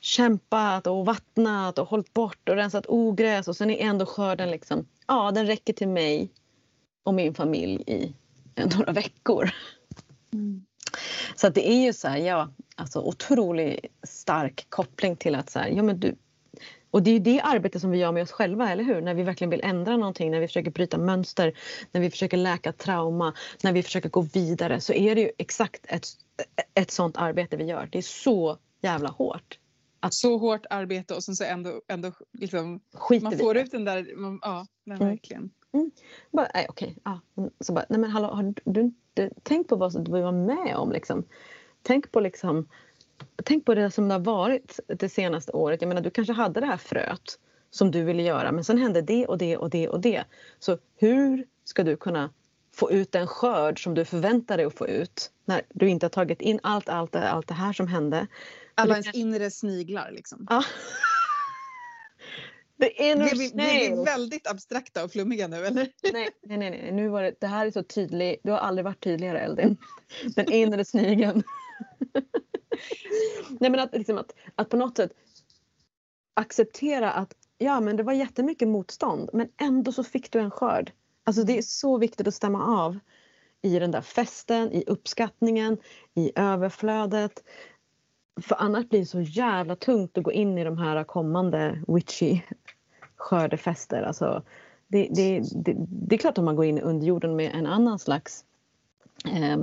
kämpat och vattnat och hållit bort och rensat ogräs och sen är ändå skörden liksom, ja den räcker till mig och min familj i några veckor. Mm. Så det är ju så här, ja, alltså otroligt stark koppling till att så här, ja men du, Och det är ju det arbetet som vi gör med oss själva, eller hur? När vi verkligen vill ändra någonting, när vi försöker bryta mönster, när vi försöker läka trauma, när vi försöker gå vidare så är det ju exakt ett, ett sånt arbete vi gör. Det är så jävla hårt. Att, så hårt arbete och sen så ändå, ändå liksom, man får ut den där, man, ja men mm. verkligen. Mm. Bara, nej, okej, ja. Så bara, nej men hallå, har du inte tänkt på vad du var med om liksom? Tänk på liksom Tänk på det som det har varit det senaste året. Jag menar, du kanske hade det här fröet som du ville göra men sen hände det och det och det och det. Så hur ska du kunna få ut den skörd som du förväntar dig att få ut när du inte har tagit in allt, allt, allt det här som hände? Alla ens inre sniglar liksom. Ja. The inner det, det är väldigt abstrakta och flummiga nu eller? Nej, nej, nej. Nu var det, det här är så tydligt. Du har aldrig varit tydligare Eldin. Den inre snigeln. (laughs) Nej men att, liksom att, att på något sätt acceptera att ja men det var jättemycket motstånd men ändå så fick du en skörd. Alltså det är så viktigt att stämma av i den där festen, i uppskattningen, i överflödet. För annars blir det så jävla tungt att gå in i de här kommande witchy skördefester. Alltså, det, det, det, det är klart att man går in i underjorden med en annan slags eh,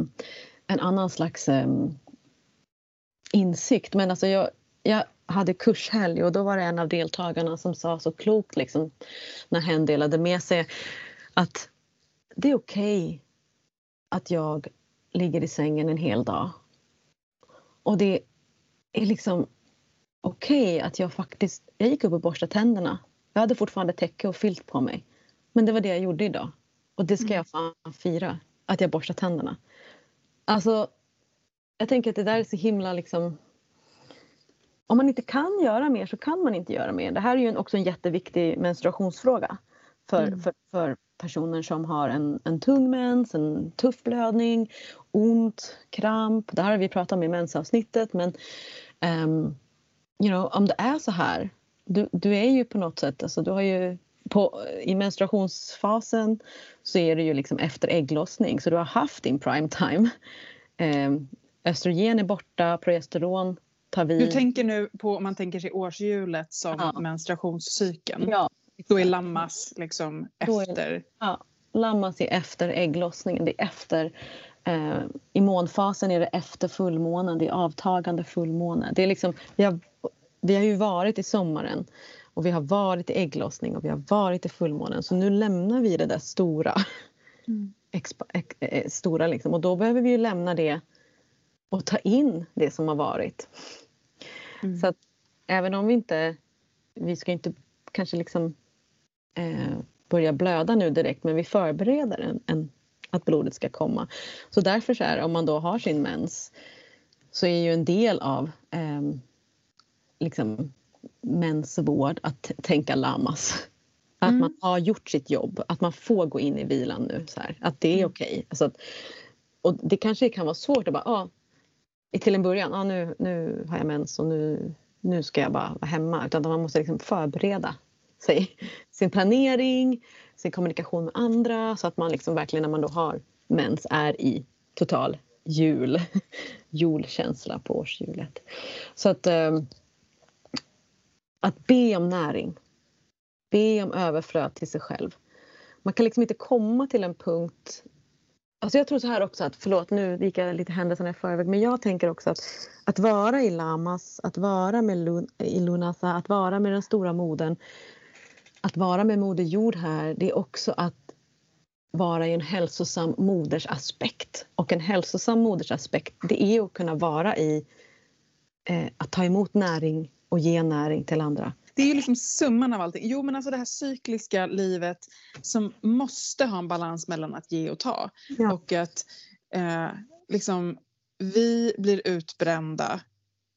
en annan slags eh, insikt. Men alltså jag, jag hade kurshelg och då var det en av deltagarna som sa så klokt liksom, när hen delade med sig att det är okej okay att jag ligger i sängen en hel dag. Och det är liksom okej okay att jag faktiskt... Jag gick upp och borstade tänderna. Jag hade fortfarande täcke och filt på mig. Men det var det jag gjorde idag. Och det ska mm. jag fan fira, att jag borstar tänderna. Alltså, jag tänker att det där är så himla liksom... Om man inte kan göra mer så kan man inte göra mer. Det här är ju också en jätteviktig menstruationsfråga för, mm. för, för personer som har en, en tung mens, en tuff blödning, ont, kramp. Det här har vi pratat om i mensavsnittet men um, you know, om det är så här, du, du är ju på något sätt, alltså du har ju på, i menstruationsfasen så är det ju liksom efter ägglossning så du har haft din prime time. Um, östrogen är borta, progesteron tar vid. Du tänker nu på om man tänker sig årshjulet som ja. menstruationscykeln? Ja. Då är lammas liksom efter? Är, ja, lammas är efter ägglossningen. Det är efter eh, I månfasen är det efter fullmånen, det är avtagande fullmåne. Det är liksom, vi, har, vi har ju varit i sommaren och vi har varit i ägglossning och vi har varit i fullmånen så nu lämnar vi det där stora. Mm. (laughs) Expa, eh, stora liksom. Och då behöver vi ju lämna det och ta in det som har varit. Mm. Så att även om vi inte, vi ska inte kanske liksom eh, börja blöda nu direkt men vi förbereder en, en, att blodet ska komma. Så därför så är om man då har sin mens så är ju en del av eh, liksom mensvård att tänka lamas. Att mm. man har gjort sitt jobb, att man får gå in i vilan nu. Så här, att det är mm. okej. Okay. Alltså och det kanske kan vara svårt att bara, ah, till en början, ah, nu, nu har jag mens och nu, nu ska jag bara vara hemma. Utan man måste liksom förbereda sig, (laughs) sin planering, sin kommunikation med andra så att man liksom verkligen när man då har mens är i total jul, (laughs) julkänsla på årshjulet. Så att, ehm, att be om näring, be om överflöd till sig själv. Man kan liksom inte komma till en punkt Alltså jag tror så här också att, förlåt nu gick jag lite händelserna i förväg, men jag tänker också att att vara i Lamas, att vara med Lun, i Lunasa, att vara med den stora moden, att vara med Moder Jord här, det är också att vara i en hälsosam modersaspekt. Och en hälsosam modersaspekt, det är att kunna vara i eh, att ta emot näring och ge näring till andra det är ju liksom summan av allting. Jo men alltså det här cykliska livet som måste ha en balans mellan att ge och ta. Ja. Och att eh, liksom vi blir utbrända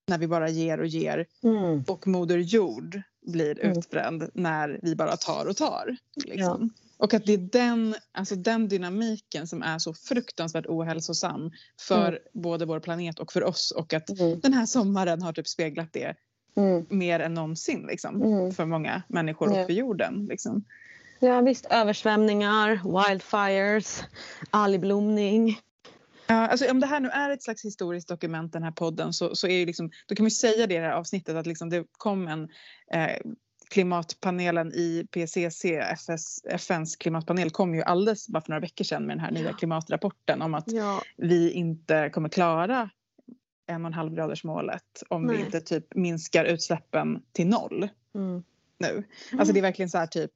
när vi bara ger och ger mm. och Moder Jord blir mm. utbränd när vi bara tar och tar. Liksom. Ja. Och att det är den, alltså den dynamiken som är så fruktansvärt ohälsosam för mm. både vår planet och för oss och att mm. den här sommaren har typ speglat det mm. mer än någonsin liksom, mm. för många människor och för jorden. Liksom. Ja visst, översvämningar, wildfires, algblomning. Ja, alltså, om det här nu är ett slags historiskt dokument, den här podden, så, så är liksom, då kan vi säga det i det här avsnittet att liksom, det kom en eh, klimatpanelen IPCC, FS, FNs klimatpanel, kom ju alldeles bara för några veckor sedan med den här nya klimatrapporten om att Ja. vi inte kommer klara en och en halv graders målet om Nej. vi inte typ minskar utsläppen till noll Mm. nu. Alltså det är verkligen så här typ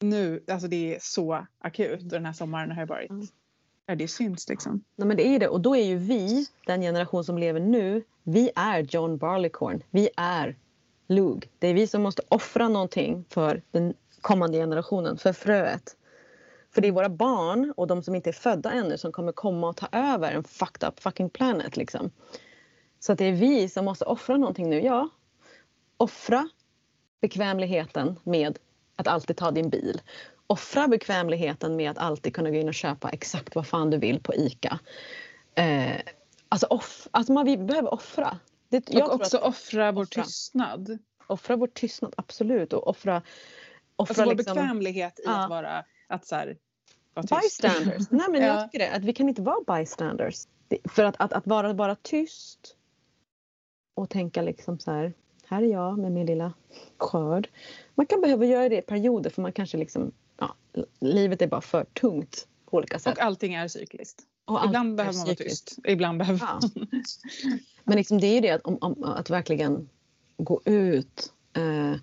nu, alltså det är så akut och den här sommaren har ju varit, Mm ja det syns liksom. Nej, men det är ju det. Och då är ju vi, den generation som lever nu, vi är John Barleycorn. Vi är Lug. Det är vi som måste offra någonting för den kommande generationen, för fröet. För det är våra barn och de som inte är födda ännu som kommer komma och ta över en fucked up fucking planet. Liksom. Så att det är vi som måste offra någonting nu. Ja, offra bekvämligheten med att alltid ta din bil. Offra bekvämligheten med att alltid kunna gå in och köpa exakt vad fan du vill på ICA. Eh, alltså, off, alltså man, vi behöver offra. Det, jag och också att offra vår offra. tystnad. offra vår tystnad, absolut. Och offra, offra Alltså vår liksom, bekvämlighet i Ja. att vara, att så här, vara tyst. bystanders. Nej, men jag (laughs) Ja. tycker det. Att vi kan inte vara bystanders. För att, att, att vara bara tyst och tänka liksom så här. Här är jag med min lilla skörd. Man kan behöva göra det i perioder för man kanske liksom, ja, livet är bara för tungt på olika sätt. Och allting är cykliskt. Och Ibland behöver man vara tyst. Ibland behöver Ja. man... (laughs) Men liksom det är ju det att, om, om, att verkligen gå ut. Eh,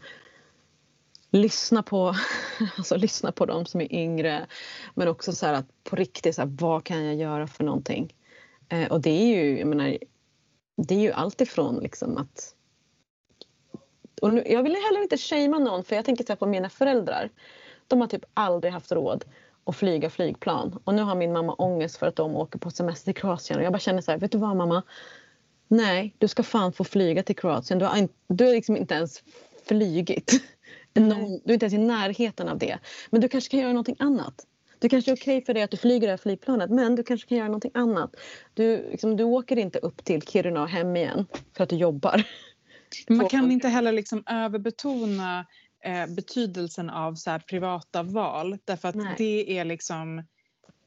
lyssna på (laughs) alltså lyssna på de som är yngre. Men också så att på riktigt, så här, vad kan jag göra för någonting? Eh, och det är ju, jag menar, det är ju allt ifrån liksom att och nu, jag vill heller inte shamea någon för jag tänker så på mina föräldrar. De har typ aldrig haft råd att flyga flygplan. Och nu har min mamma ångest för att de åker på semester till Kroatien. Och jag bara känner så här, vet du vad mamma? Nej, du ska fan få flyga till Kroatien. Du har, in, du har liksom inte ens flygit. (laughs) Någon, du är inte ens i närheten av det. Men du kanske kan göra någonting annat. Det kanske är okej för dig att du flyger det här flygplanet men du kanske kan göra någonting annat. Du, liksom, du åker inte upp till Kiruna och hem igen för att du jobbar. Man kan inte heller liksom överbetona eh, betydelsen av så här privata val. Därför att Nej. det är liksom...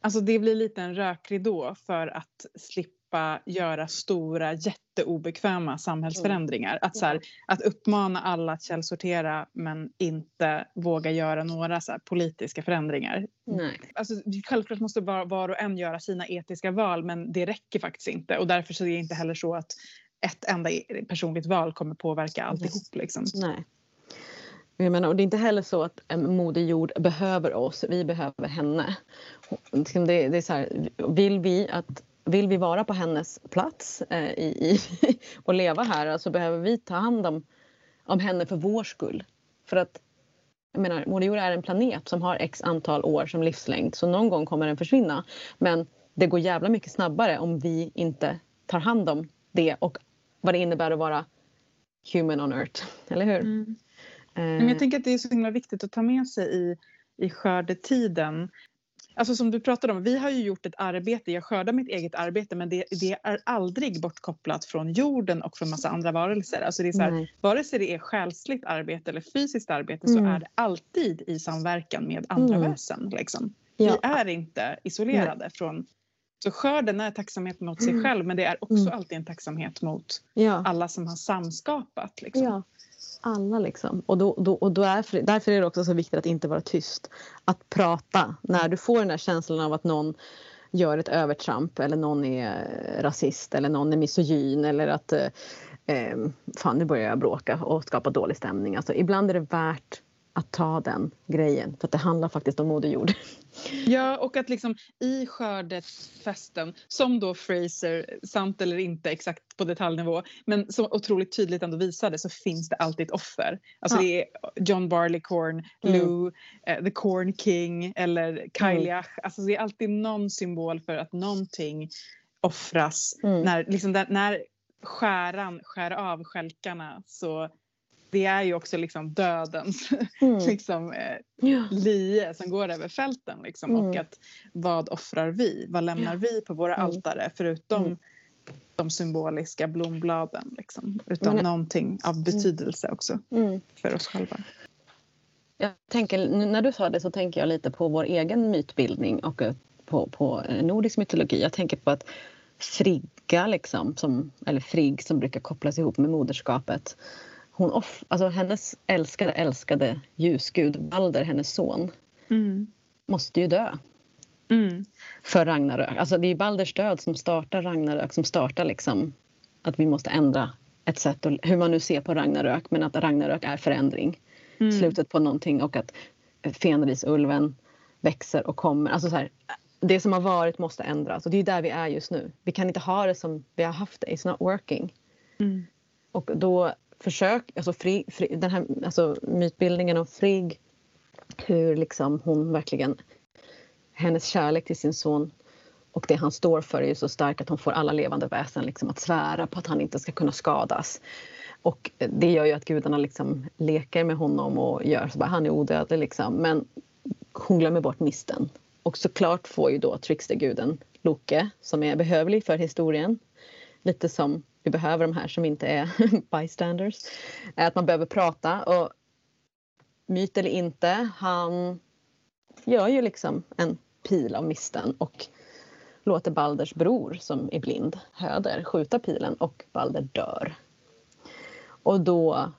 Alltså det blir lite en rökridå för att slippa göra stora jätteobekväma samhällsförändringar. Att, så här, att uppmana alla att källsortera men inte våga göra några så här, politiska förändringar. Nej. Alltså, självklart måste var, var och en göra sina etiska val men det räcker faktiskt inte och därför så är det inte heller så att ett enda personligt val kommer påverka alltihop. Liksom. Nej. Jag menar, och det är inte heller så att Moder Jord behöver oss, vi behöver henne. Liksom det, det är så här, vill, vi att, vill vi vara på hennes plats eh, i, i, (laughs) och leva här så behöver vi ta hand om, om henne för vår skull. För att jag menar, Moder Jord är en planet som har x antal år som livslängd så någon gång kommer den försvinna. Men det går jävla mycket snabbare om vi inte tar hand om det och vad det innebär att vara human on earth. Eller hur? Mm. Eh, Men jag tänker att det är så himla viktigt att ta med sig i, i skördetiden. Alltså som du pratade om, vi har ju gjort ett arbete, jag skördar mitt eget arbete men det, det är aldrig bortkopplat från jorden och från massa andra varelser. Alltså det är så här, Nej. vare sig det är själsligt arbete eller fysiskt arbete så Mm. är det alltid i samverkan med andra Mm. väsen. Liksom. Ja. Vi är inte isolerade från... Så skörden är tacksamhet mot sig Mm. själv men det är också Mm. alltid en tacksamhet mot Ja. alla som har samskapat. Liksom. ja. Alla liksom. Och, då, då, och då är, därför är det också så viktigt att inte vara tyst. Att prata. När du får den här känslan av att någon gör ett övertramp eller någon är rasist eller någon är misogyn eller att eh, eh fan nu börjar jag bråka och skapa dålig stämning. Alltså, ibland är det värt att ta den grejen för att det handlar faktiskt om Moder Jord. (laughs) Ja, och att liksom i skördefesten, som då Fraser, sant eller inte exakt på detaljnivå, men så otroligt tydligt ändå visade så finns det alltid ett offer. Alltså Ja. det är John Barleycorn, Mm. Lou, eh, The Corn King eller Kailiach. Alltså det är alltid någon symbol för att någonting offras. Mm. När, liksom där, när skäran skär av skälkarna så det är ju också liksom dödens (laughs) Mm. liksom, eh, Ja. lie som går över fälten. Liksom, Mm. Och att vad offrar vi? Vad lämnar vi på våra Mm. altare förutom Mm. de symboliska blombladen? Liksom, utan Men- någonting av betydelse också Mm. för oss själva. Jag tänker, när du sa det så tänker jag lite på vår egen mytbildning och eh, på, på eh, nordisk mytologi. Jag tänker på att Frigga, liksom, som, eller Frigg som brukar kopplas ihop med moderskapet. Hon off, alltså hennes älskade, älskade ljusgud Balder, hennes son, Mm. måste ju dö Mm. för Ragnarök. Alltså det är Balders död som startar Ragnarök, som startar liksom att vi måste ändra ett sätt, och, hur man nu ser på Ragnarök, men att Ragnarök är förändring. Mm. Slutet på någonting och att Fenrisulven växer och kommer. Alltså så här, det som har varit måste ändras och det är där vi är just nu. Vi kan inte ha det som vi har haft det, it's not working. Mm. Och då försök, alltså, fri, fri, den här alltså, mytbildningen om Frigg, hur liksom hon verkligen, hennes kärlek till sin son och det han står för är ju så stark att hon får alla levande väsen liksom att svära på att han inte ska kunna skadas. Och det gör ju att gudarna liksom leker med honom och gör så bara, han är odödlig liksom. Men hon glömmer bort misten. Och såklart får ju då tricksterguden Loke, som är behövlig för historien, lite som vi behöver de här som inte är (laughs) bystanders, att man behöver prata och myt eller inte, han gör ju liksom en pil av misten och låter Balders bror som är blind, Höder, skjuta pilen och Balder dör. Och då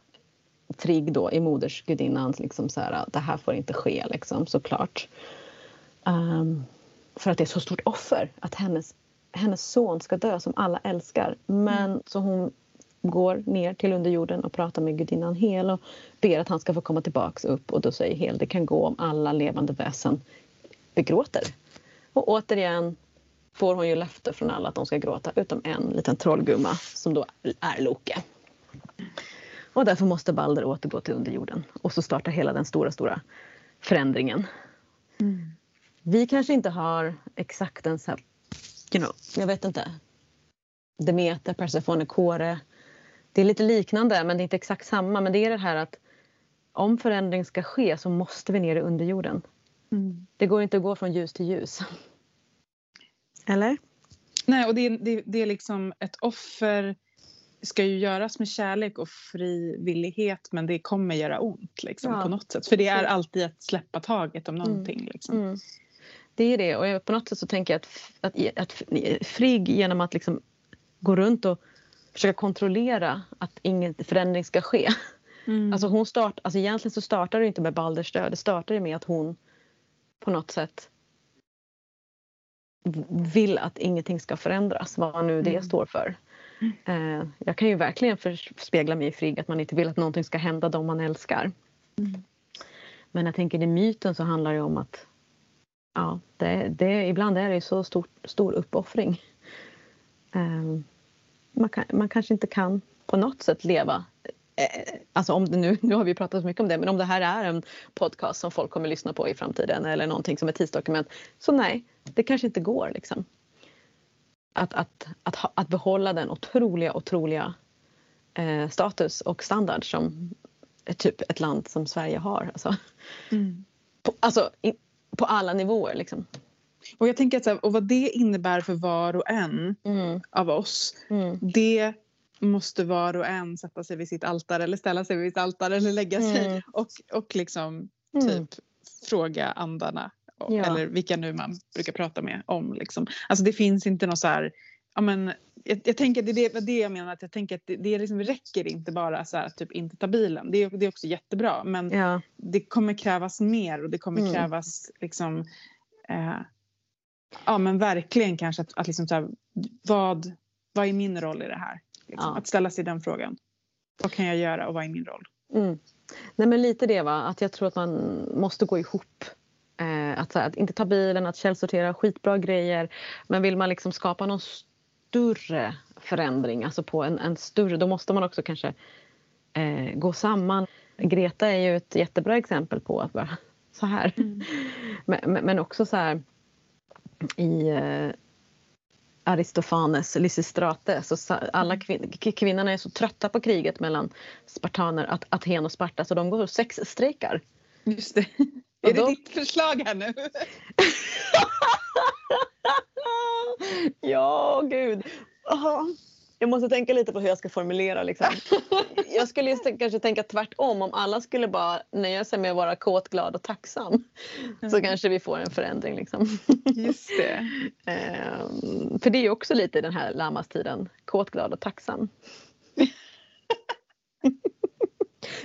trigg då i modersgudinnans... liksom så här, det här får inte ske liksom såklart. Um, för att det är så stort offer att hennes, hennes son ska dö som alla älskar. Men mm. så hon går ner till underjorden och pratar med gudinnan Hel och ber att han ska få komma tillbaks upp och då säger Hel det kan gå om alla levande väsen begråter. Och återigen får hon ju löfte från alla att de ska gråta utom en liten trollgumma som då är Loke. Och därför måste Balder återgå till underjorden och så startar hela den stora, stora förändringen. Mm. Vi kanske inte har exakt en så you know, jag vet inte. Demeter, Persefone, Kore. Det är lite liknande men det är inte exakt samma. Men det är det här att om förändring ska ske så måste vi ner i underjorden. Mm. Det går inte att gå från ljus till ljus. Eller? Nej, och det, det, det är liksom ett offer ska ju göras med kärlek och frivillighet men det kommer göra ont liksom, Ja. på något sätt. För det är alltid att släppa taget om någonting. Liksom. Mm. Det är det och på något sätt så tänker jag att, att, att Frigg genom att liksom gå runt och försöka kontrollera att ingen förändring ska ske. Mm. Alltså hon start, alltså egentligen så startar det inte med Balders död, det startar med att hon på något sätt vill att ingenting ska förändras, vad nu det Mm. står för. Eh, jag kan ju verkligen förspegla mig i Frigg att man inte vill att någonting ska hända dem man älskar. Mm. Men jag tänker i myten så handlar det om att ja, det, det, ibland är det så stor, stor uppoffring. Eh, man, kan, man kanske inte kan på något sätt leva eh, Alltså om det nu, nu har vi pratat så mycket om det, men om det här är en podcast som folk kommer lyssna på i framtiden eller någonting som ett tidsdokument. Så nej, det kanske inte går liksom. Att, att, att, att behålla den otroliga, otroliga eh, status och standard som typ ett land som Sverige har. Alltså, Mm. alltså på alla nivåer liksom. Och jag tänker att så här, och vad det innebär för var och en Mm, av oss mm, det måste var och en sätta sig vid sitt altare eller ställa sig vid sitt altare eller lägga sig Mm. och, och liksom mm. typ fråga andarna och, Ja. eller vilka nu man brukar prata med om. Liksom. Alltså det finns inte något så här, ja men jag, jag tänker att det är det, jag menar att jag tänker att det, det liksom räcker inte bara så här att typ inte ta bilen. Det är, det är också jättebra men Ja, det kommer krävas mer och det kommer Mm. krävas liksom eh, ja men verkligen kanske att, att liksom så här, vad, vad är min roll i det här? Liksom, Ja. Att ställa sig den frågan. Vad kan jag göra och vad är min roll? Mm. Nej men lite det va, att jag tror att man måste gå ihop. Eh, att, här, att inte ta bilen, att källsortera, skitbra grejer. Men vill man liksom skapa någon större förändring, alltså på en, en större, då måste man också kanske eh, gå samman. Greta är ju ett jättebra exempel på att bara så här. (laughs) Men, men, men också så här i eh, Aristofanes Lysistrate så alla kvin- kvinnorna är så trötta på kriget mellan spartaner, Aten och Sparta så de går och sexstrejkar. Just det. (laughs) Är det ditt förslag här nu? (laughs) ja, gud. Aha. Jag måste tänka lite på hur jag ska formulera. Liksom. (laughs) Jag skulle kanske tänka tvärtom. Om alla skulle bara nöja sig med att vara kåt, glad och tacksam så Mm. kanske vi får en förändring. Liksom. Just det. (laughs) Ehm, för det är ju också lite den här lamastiden. Kåt, glad och tacksam.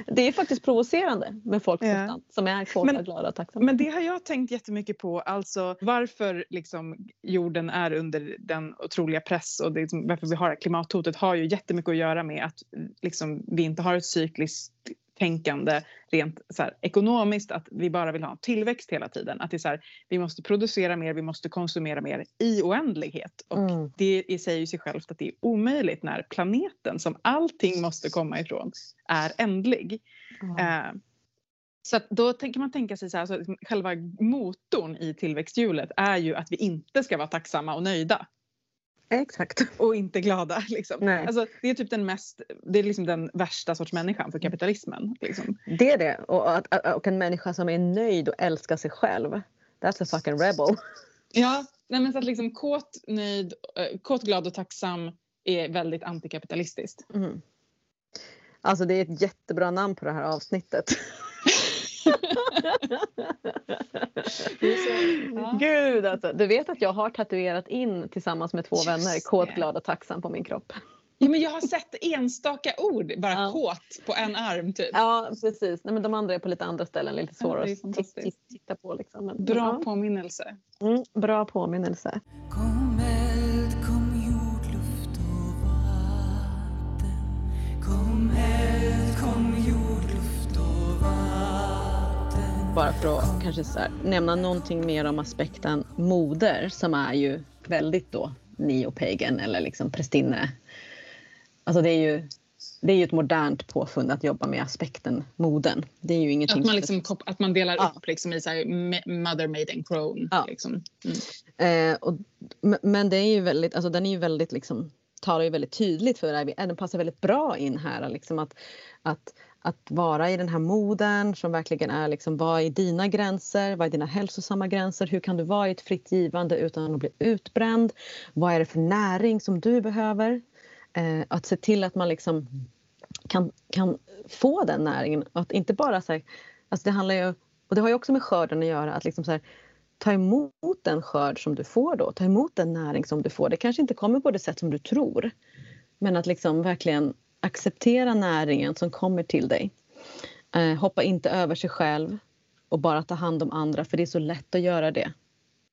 Det är faktiskt provocerande med folk Ja. som är kåta, Men- glada och tacksamma. Men det har jag tänkt jättemycket på, alltså varför liksom jorden är under den otroliga press och det, varför vi har klimathotet har ju jättemycket att göra med att liksom, vi inte har ett cykliskt tänkande rent så här, ekonomiskt, att vi bara vill ha tillväxt hela tiden. Att det är så här, vi måste producera mer, vi måste konsumera mer i oändlighet. Och Mm. det i säger ju sig självt att det är omöjligt när planeten som allting måste komma ifrån är ändlig. Ja. Eh, så då tänker man tänka sig så här, så liksom själva motorn i tillväxthjulet är ju att vi inte ska vara tacksamma och nöjda Exakt. (laughs) och inte glada. Liksom. Nej. Alltså, det är typ den mest, det är liksom den värsta sorts människan för kapitalismen. Liksom. Det är det. Och, att- och en människa som är nöjd och älskar sig själv. That's a fucking rebel. (laughs) Ja, nej, men så att liksom kåt, nöjd, eh, kåt, glad och tacksam är väldigt antikapitalistiskt. Mm. Alltså det är ett jättebra namn på det här avsnittet. (laughs) Ja. Gud alltså. Du vet att jag har tatuerat in tillsammans med två Just vänner kåt, glad och tacksam på min kropp. Ja, men jag har sett enstaka ord, bara Ja. kåt på en arm typ. Ja precis. Nej, men de andra är på lite andra ställen. Lite svårare att titta på. Liksom. Men, Bra ja. påminnelse. Mm, bra påminnelse. Kom Bara för att kanske så här, nämna någonting mer om aspekten moder som är ju väldigt då neopagan eller liksom prästinne. Alltså det är ju det är ju ett modernt påfund att jobba med aspekten moden. Det är ju ingenting Att man, som- liksom, kop- att man delar Ja. upp liksom i så här, mother, maiden, crone. Ja. Liksom. Mm. Eh, och, men det är ju väldigt, alltså den är ju väldigt liksom, talar ju väldigt tydligt för det här. Den passar väldigt bra in här. Liksom att, att, att vara i den här moden som verkligen är liksom, vad är dina gränser? Vad är dina hälsosamma gränser? Hur kan du vara i ett fritt givande utan att bli utbränd? Vad är det för näring som du behöver? Eh, att se till att man liksom kan, kan få den näringen. Och att inte bara så här, alltså det handlar ju, och det har ju också med skörden att göra, att liksom så här, ta emot den skörd som du får då, ta emot den näring som du får. Det kanske inte kommer på det sätt som du tror. Men att liksom verkligen acceptera näringen som kommer till dig. Eh, hoppa inte över sig själv och bara ta hand om andra för det är så lätt att göra det.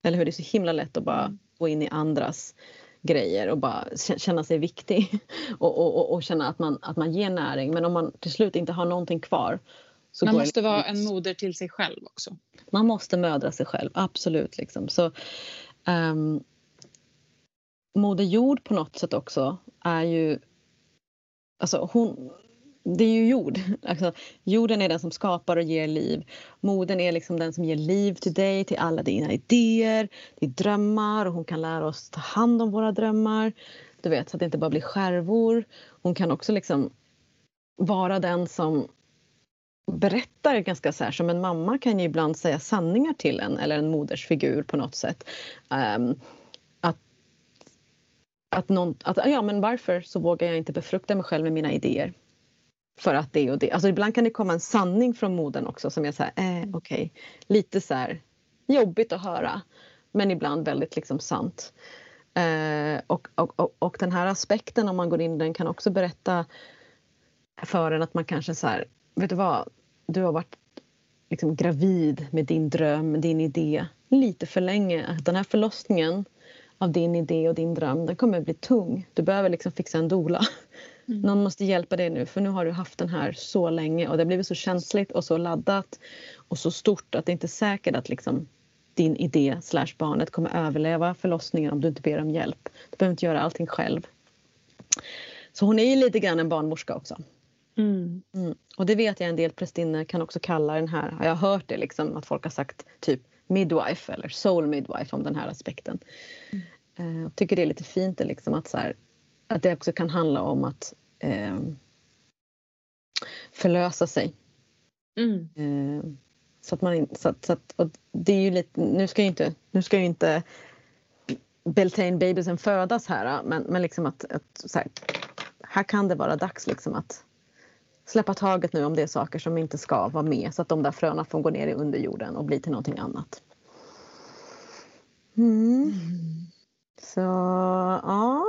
Eller hur? Det är så himla lätt att bara gå in i andras grejer och bara kä- känna sig viktig (laughs) och, och, och, och känna att man, att man ger näring. Men om man till slut inte har någonting kvar så Man måste vara en moder till sig själv också. man måste mödra sig själv, absolut. Liksom. Så, um, Moder Jord på något sätt också är ju... Alltså hon, det är ju jord. (laughs) Alltså, jorden är den som skapar och ger liv. Modern är liksom den som ger liv till dig, till alla dina idéer, till drömmar. Och hon kan lära oss ta hand om våra drömmar. Du vet, så att det inte bara blir skärvor. Hon kan också liksom vara den som berättar ganska så här, som en mamma kan ju ibland säga sanningar till en eller en modersfigur på något sätt. Um, att, någon, att ja men varför så vågar jag inte befrukta mig själv med mina idéer? För att det och det. Alltså ibland kan det komma en sanning från moden också som är så här, eh, okej, okay. lite så här jobbigt att höra. Men ibland väldigt liksom sant. Eh, och, och, och, och den här aspekten om man går in i den kan också berätta för en att man kanske så här, vet du vad, du har varit liksom gravid med din dröm, din idé lite för länge. Att Den här förlossningen av din idé och din dröm, den kommer att bli tung. Du behöver liksom fixa en dola. Mm. Någon måste hjälpa dig nu för nu har du haft den här så länge och det har blivit så känsligt och så laddat och så stort att det inte är säkert att liksom din idé slash barnet kommer överleva förlossningen om du inte ber om hjälp. Du behöver inte göra allting själv. Så hon är ju lite grann en barnmorska också. Mm. Och det vet jag en del prästinnor kan också kalla den här, har jag hört det liksom att folk har sagt typ midwife eller soul midwife om den här aspekten. Eh, Jag tycker det är lite fint liksom att, så här, att det också kan handla om att eh, förlösa sig. Mm. Eh, så att man så att, så att, och det är ju lite, nu ska ju inte, nu ska ju inte Beltane babysen födas här men, men liksom att, att så här, här kan det vara dags liksom att släppa taget nu om det är saker som inte ska vara med så att de där fröna får gå ner i underjorden och bli till någonting annat. Mm. Så ja.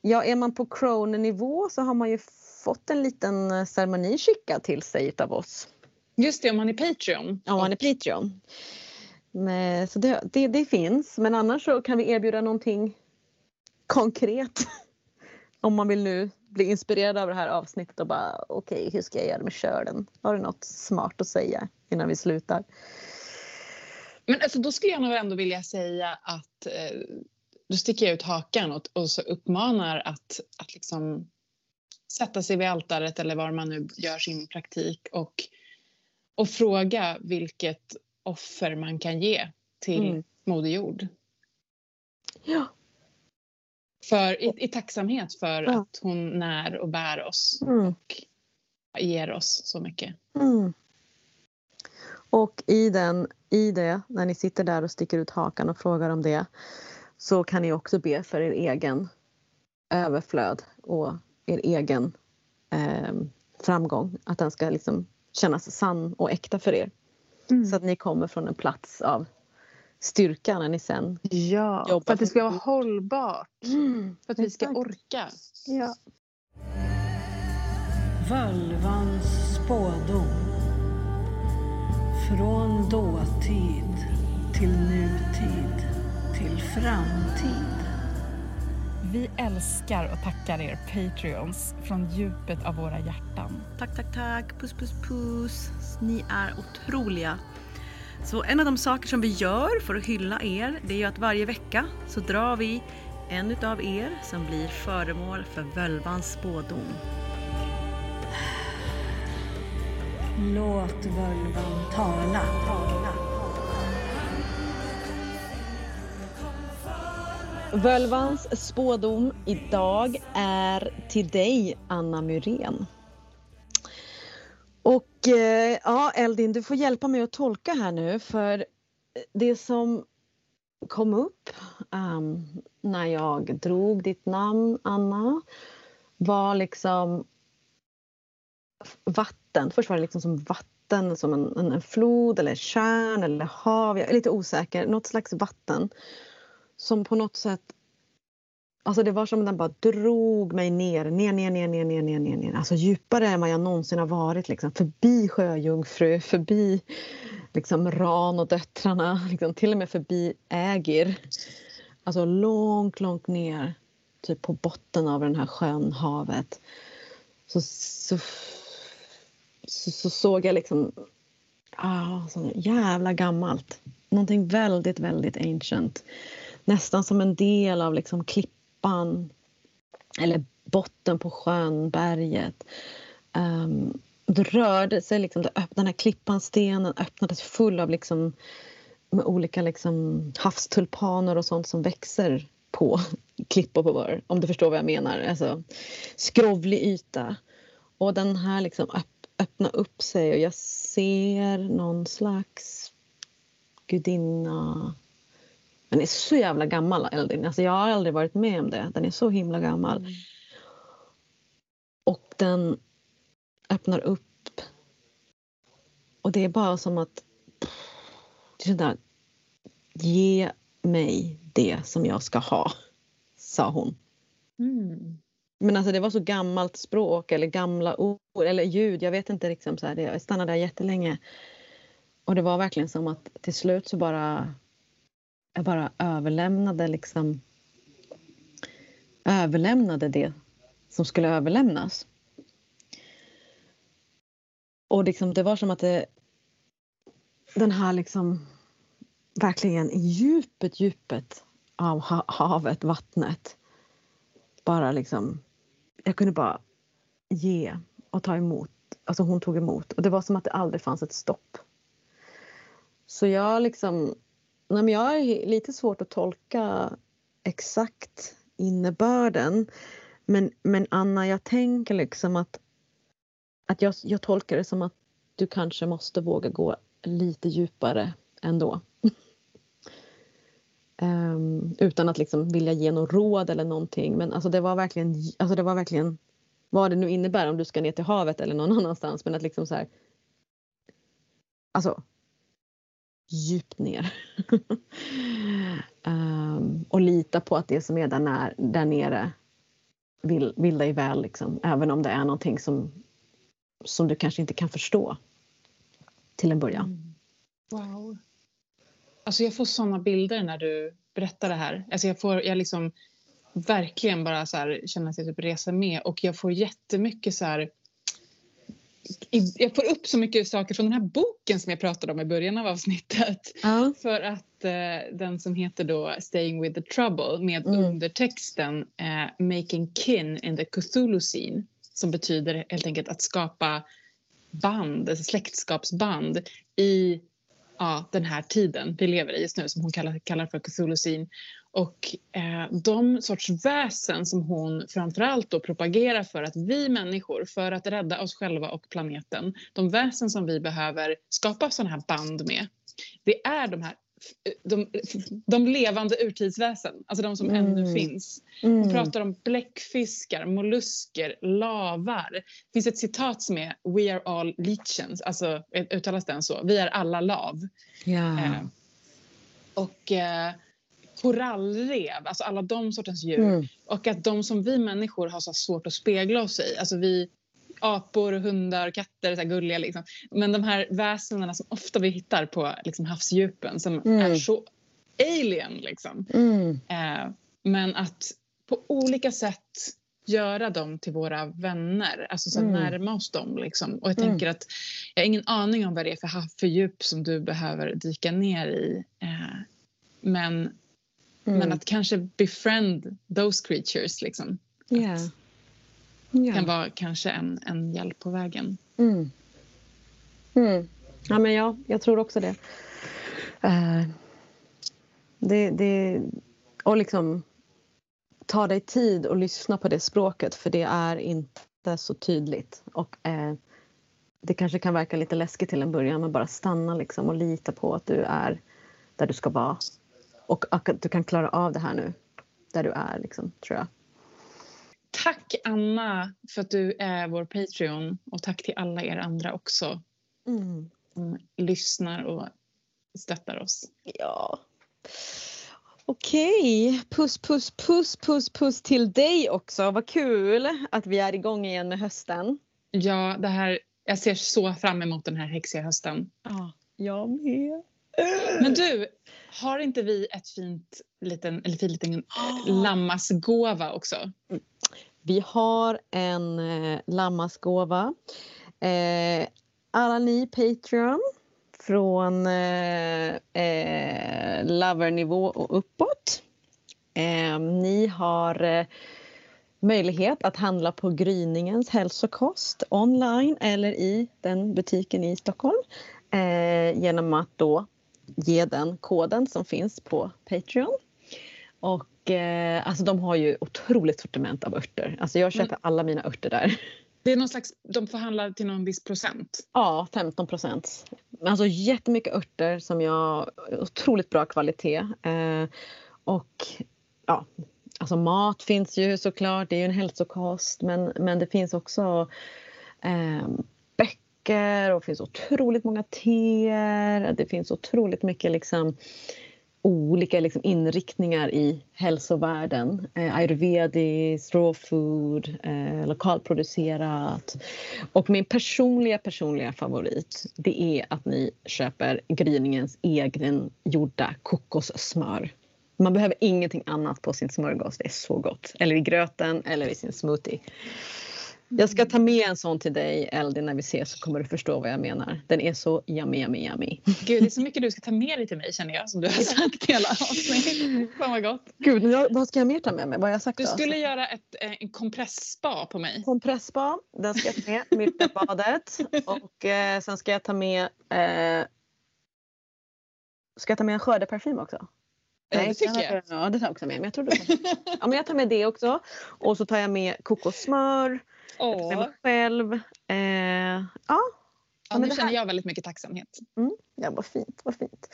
Ja, är man på Cronen-nivå så har man ju fått en liten eh, ceremoni skickad till sig av oss. Just det, om man är Patreon. Om man är Patreon. Men, så det, det, det finns, men annars så kan vi erbjuda någonting konkret. (laughs) Om man vill nu bli inspirerad av det här avsnittet och bara okej, okay, hur ska jag göra med körden? Har du något smart att säga innan vi slutar? Men alltså, då skulle jag nog ändå vilja säga att eh, då sticker jag ut hakan och, och så uppmanar att, att liksom sätta sig vid altaret eller var man nu gör sin praktik och, och fråga vilket offer man kan ge till mm. Moder Jord. Ja. För, i, i tacksamhet för ja. att hon när och bär oss mm. och ger oss så mycket. Mm. Och i, den, i det, när ni sitter där och sticker ut hakan och frågar om det så kan ni också be för er egen överflöd och er egen eh, framgång. Att den ska liksom kännas sann och äkta för er. Mm. Så att ni kommer från en plats av styrka när ni sen ja, jobbar. för att det ska vara hållbart. Mm. För att vi ska orka. Ja. Völvans spådom. Från dåtid till nutid till framtid. Vi älskar och tackar er Patreons från djupet av våra hjärtan. Tack, tack, tack. Puss, puss, puss. Ni är otroliga. Så en av de saker som vi gör för att hylla er, det är ju att varje vecka så drar vi en utav er som blir föremål för völvans spådom. Låt völvan tala. tala. Völvans spådom idag är till dig, Anna Myrén. Och eh, ja, Eldin, du får hjälpa mig att tolka här nu för det som kom upp um, när jag drog ditt namn, Anna, var liksom vatten. Först var det liksom som vatten, som en, en, en flod eller kärn eller hav. Jag är lite osäker. Något slags vatten som på något sätt Alltså det var som att den bara drog mig ner, ner, ner, ner, ner, ner, ner, ner, ner. Alltså djupare än vad jag någonsin har varit. Liksom. Förbi Sjöjungfru, förbi liksom Ran och döttrarna, (laughs) liksom, till och med förbi Ägir. Alltså långt, långt ner, typ på botten av den här sjön, havet. Så, så, så, så såg jag liksom, ah, så jävla gammalt. Någonting väldigt, väldigt ancient. Nästan som en del av liksom klipp klippan eller botten på sjön, berget. Um, ehm, det rörde sig, liksom, det öppnade, den här klippan, stenen öppnades full av liksom, med olika liksom, havstulpaner och sånt som växer på klippor på vår, om du förstår vad jag menar. Alltså, skrovlig yta. Och den här liksom öpp, upp sig och jag ser någon slags gudinna den är så jävla gammal Eldin. Alltså jag har aldrig varit med om det. Den är så himla gammal. Mm. Och den öppnar upp. Och det är bara som att... Där, Ge mig det som jag ska ha, sa hon. Mm. Men alltså det var så gammalt språk eller gamla ord eller ljud. Jag vet inte. Liksom så här, jag stannade där jättelänge. Och det var verkligen som att till slut så bara jag bara överlämnade liksom överlämnade det som skulle överlämnas. Och liksom, det var som att det, den här liksom verkligen i djupet, djupet av havet, vattnet. Bara liksom, jag kunde bara ge och ta emot. Alltså hon tog emot och det var som att det aldrig fanns ett stopp. Så jag liksom Nej, men jag har lite svårt att tolka exakt innebörden. Men, men Anna, jag tänker liksom att, att jag, jag tolkar det som att du kanske måste våga gå lite djupare ändå. um, (laughs) utan att liksom vilja ge något råd eller någonting. Men alltså det var verkligen, alltså det var verkligen vad det nu innebär om du ska ner till havet eller någon (laughs) annanstans. Men att liksom så här, Alltså djupt ner. um, (laughs) och lita på att det som är där, när, där nere vill, vill dig väl. Liksom. Även om det är någonting som, som du kanske inte kan förstå till en början. Mm. Wow. Alltså jag får såna bilder när du berättar det här. Alltså jag får jag liksom verkligen bara så här, känner att jag typ reser med och jag får jättemycket så här jag får upp så mycket saker från den här boken som jag pratade om i början av avsnittet. Ja. För att eh, den som heter då Staying with the trouble med Mm. undertexten eh, Making kin in the Cthulhu scene som betyder helt enkelt att skapa band, alltså släktskapsband i ja, den här tiden vi lever i just nu som hon kallar, kallar för Cthulhusin. Och eh, de sorts väsen som hon framförallt då propagerar för att vi människor, för att rädda oss själva och planeten, de väsen som vi behöver skapa sådana här band med, det är de här de, de levande urtidsväsen, alltså de som Mm. ännu finns. Hon Mm. pratar om bläckfiskar, mollusker, lavar. Det finns ett citat som är We are all leeches, alltså uttalas den så? Vi är alla lav. Ja. Eh, och eh, korallrev, alltså alla de sortens djur. Mm. Och att de som vi människor har så svårt att spegla oss i. Alltså vi apor, hundar, katter, så här gulliga liksom. Men de här väsendena som ofta vi hittar på liksom, havsdjupen som Mm. är så alien liksom. Mm. Eh, men att på olika sätt göra dem till våra vänner, alltså så Mm. närma oss dem. Liksom. Och jag Mm. tänker att jag har ingen aning om vad det är för havsdjup som du behöver dyka ner i. Eh, men, Mm. men att kanske befriend those creatures liksom, Ja. kan vara kanske en, en hjälp på vägen. Mm. Mm. Ja, men ja, jag tror också det. Eh, det, det. Och liksom ta dig tid och lyssna på det språket för det är inte så tydligt. Och eh, det kanske kan verka lite läskigt till en början men bara stanna liksom och lita på att du är där du ska vara. Och att du kan klara av det här nu. Där du är liksom, tror jag. Tack Anna för att du är vår Patreon och tack till alla er andra också Mm. som lyssnar och stöttar oss. Ja. Okej, puss puss puss puss puss till dig också. Vad kul att vi är igång igen med hösten. Ja, det här, jag ser så fram emot den här häxiga hösten. Ja, jag med. Men du, har inte vi ett fint liten, eller fin liten eh, (gasps) lammasgåva också? Vi har en eh, lammasgåva. Eh, alla ni Patreon från eh, eh, lovernivå och uppåt. Eh, ni har eh, möjlighet att handla på Gryningens hälsokost online eller i den butiken i Stockholm eh, genom att då ge den koden som finns på Patreon. Och eh, alltså de har ju otroligt sortiment av örter. Alltså jag köper alla mina örter där. Det är någon slags, de förhandlar till någon viss procent. Ja, 15 procent. Alltså jättemycket örter som jag, otroligt bra kvalitet. Eh, och ja, alltså mat finns ju såklart, det är ju en hälsokost men, men det finns också eh, böcker och det finns otroligt många teer. Det finns otroligt mycket liksom olika liksom inriktningar i hälsovärlden. Eh, ayurvediskt, raw food, eh, lokalproducerat. Och min personliga, personliga favorit det är att ni köper Gryningens egen gjorda kokossmör. Man behöver ingenting annat på sin smörgås, det är så gott. Eller i gröten eller i sin smoothie. Jag ska ta med en sån till dig Eldin när vi ses så kommer du förstå vad jag menar. Den är så yummy, yummy, yummy. Gud, det är så mycket du ska ta med dig till mig känner jag som du har (laughs) sagt i alla avsnitt. Fan vad gott. Gud, vad ska jag mer ta med mig? Vad har jag sagt Du då? skulle göra ett, eh, en kompressspa på mig. Kompressspa, den ska jag ta med. Myrtebadet. Och eh, sen ska jag ta med... Eh, ska jag ta med en skördeparfym också? Ja, det tycker jag. Ja, det tar jag också med. Men jag, tror du (laughs) ja, men jag tar med det också. Och så tar jag med kokossmör. Jag mig själv. Eh, ja, Ja, nu känner jag väldigt mycket tacksamhet. Ja, vad fint. Vad fint.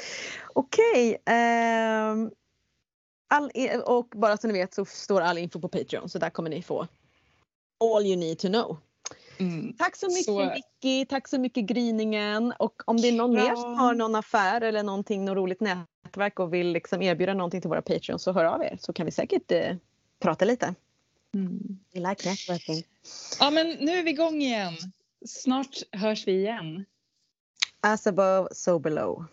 Okej. ehm, all, och bara så ni vet så står all info på Patreon så där kommer ni få all you need to know. Mm. Tack så mycket Så- Vicky, tack så mycket Gryningen och om det är någon Ja. mer som har någon affär eller någonting, något roligt nätverk och vill liksom erbjuda någonting till våra Patreons så hör av er så kan vi säkert eh, prata lite. Mm. We like networking. Ja, men nu är vi igång igen. Snart hörs vi igen. As above, so below.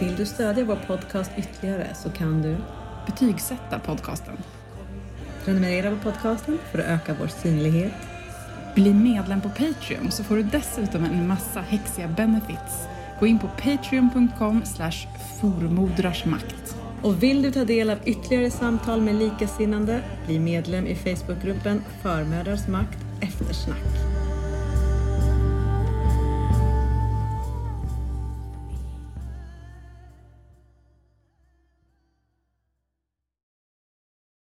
Vill du stödja vår podcast ytterligare så kan du Betygsätta podcasten. prenumerera på podcasten för att öka vår synlighet. Bli medlem på Patreon så får du dessutom en massa häxiga benefits. Gå in på patreon.com slash formodrarsmakt. Och vill du ta del av ytterligare samtal med likasinnande, bli medlem i Facebookgruppen Förmödrars makt eftersnack.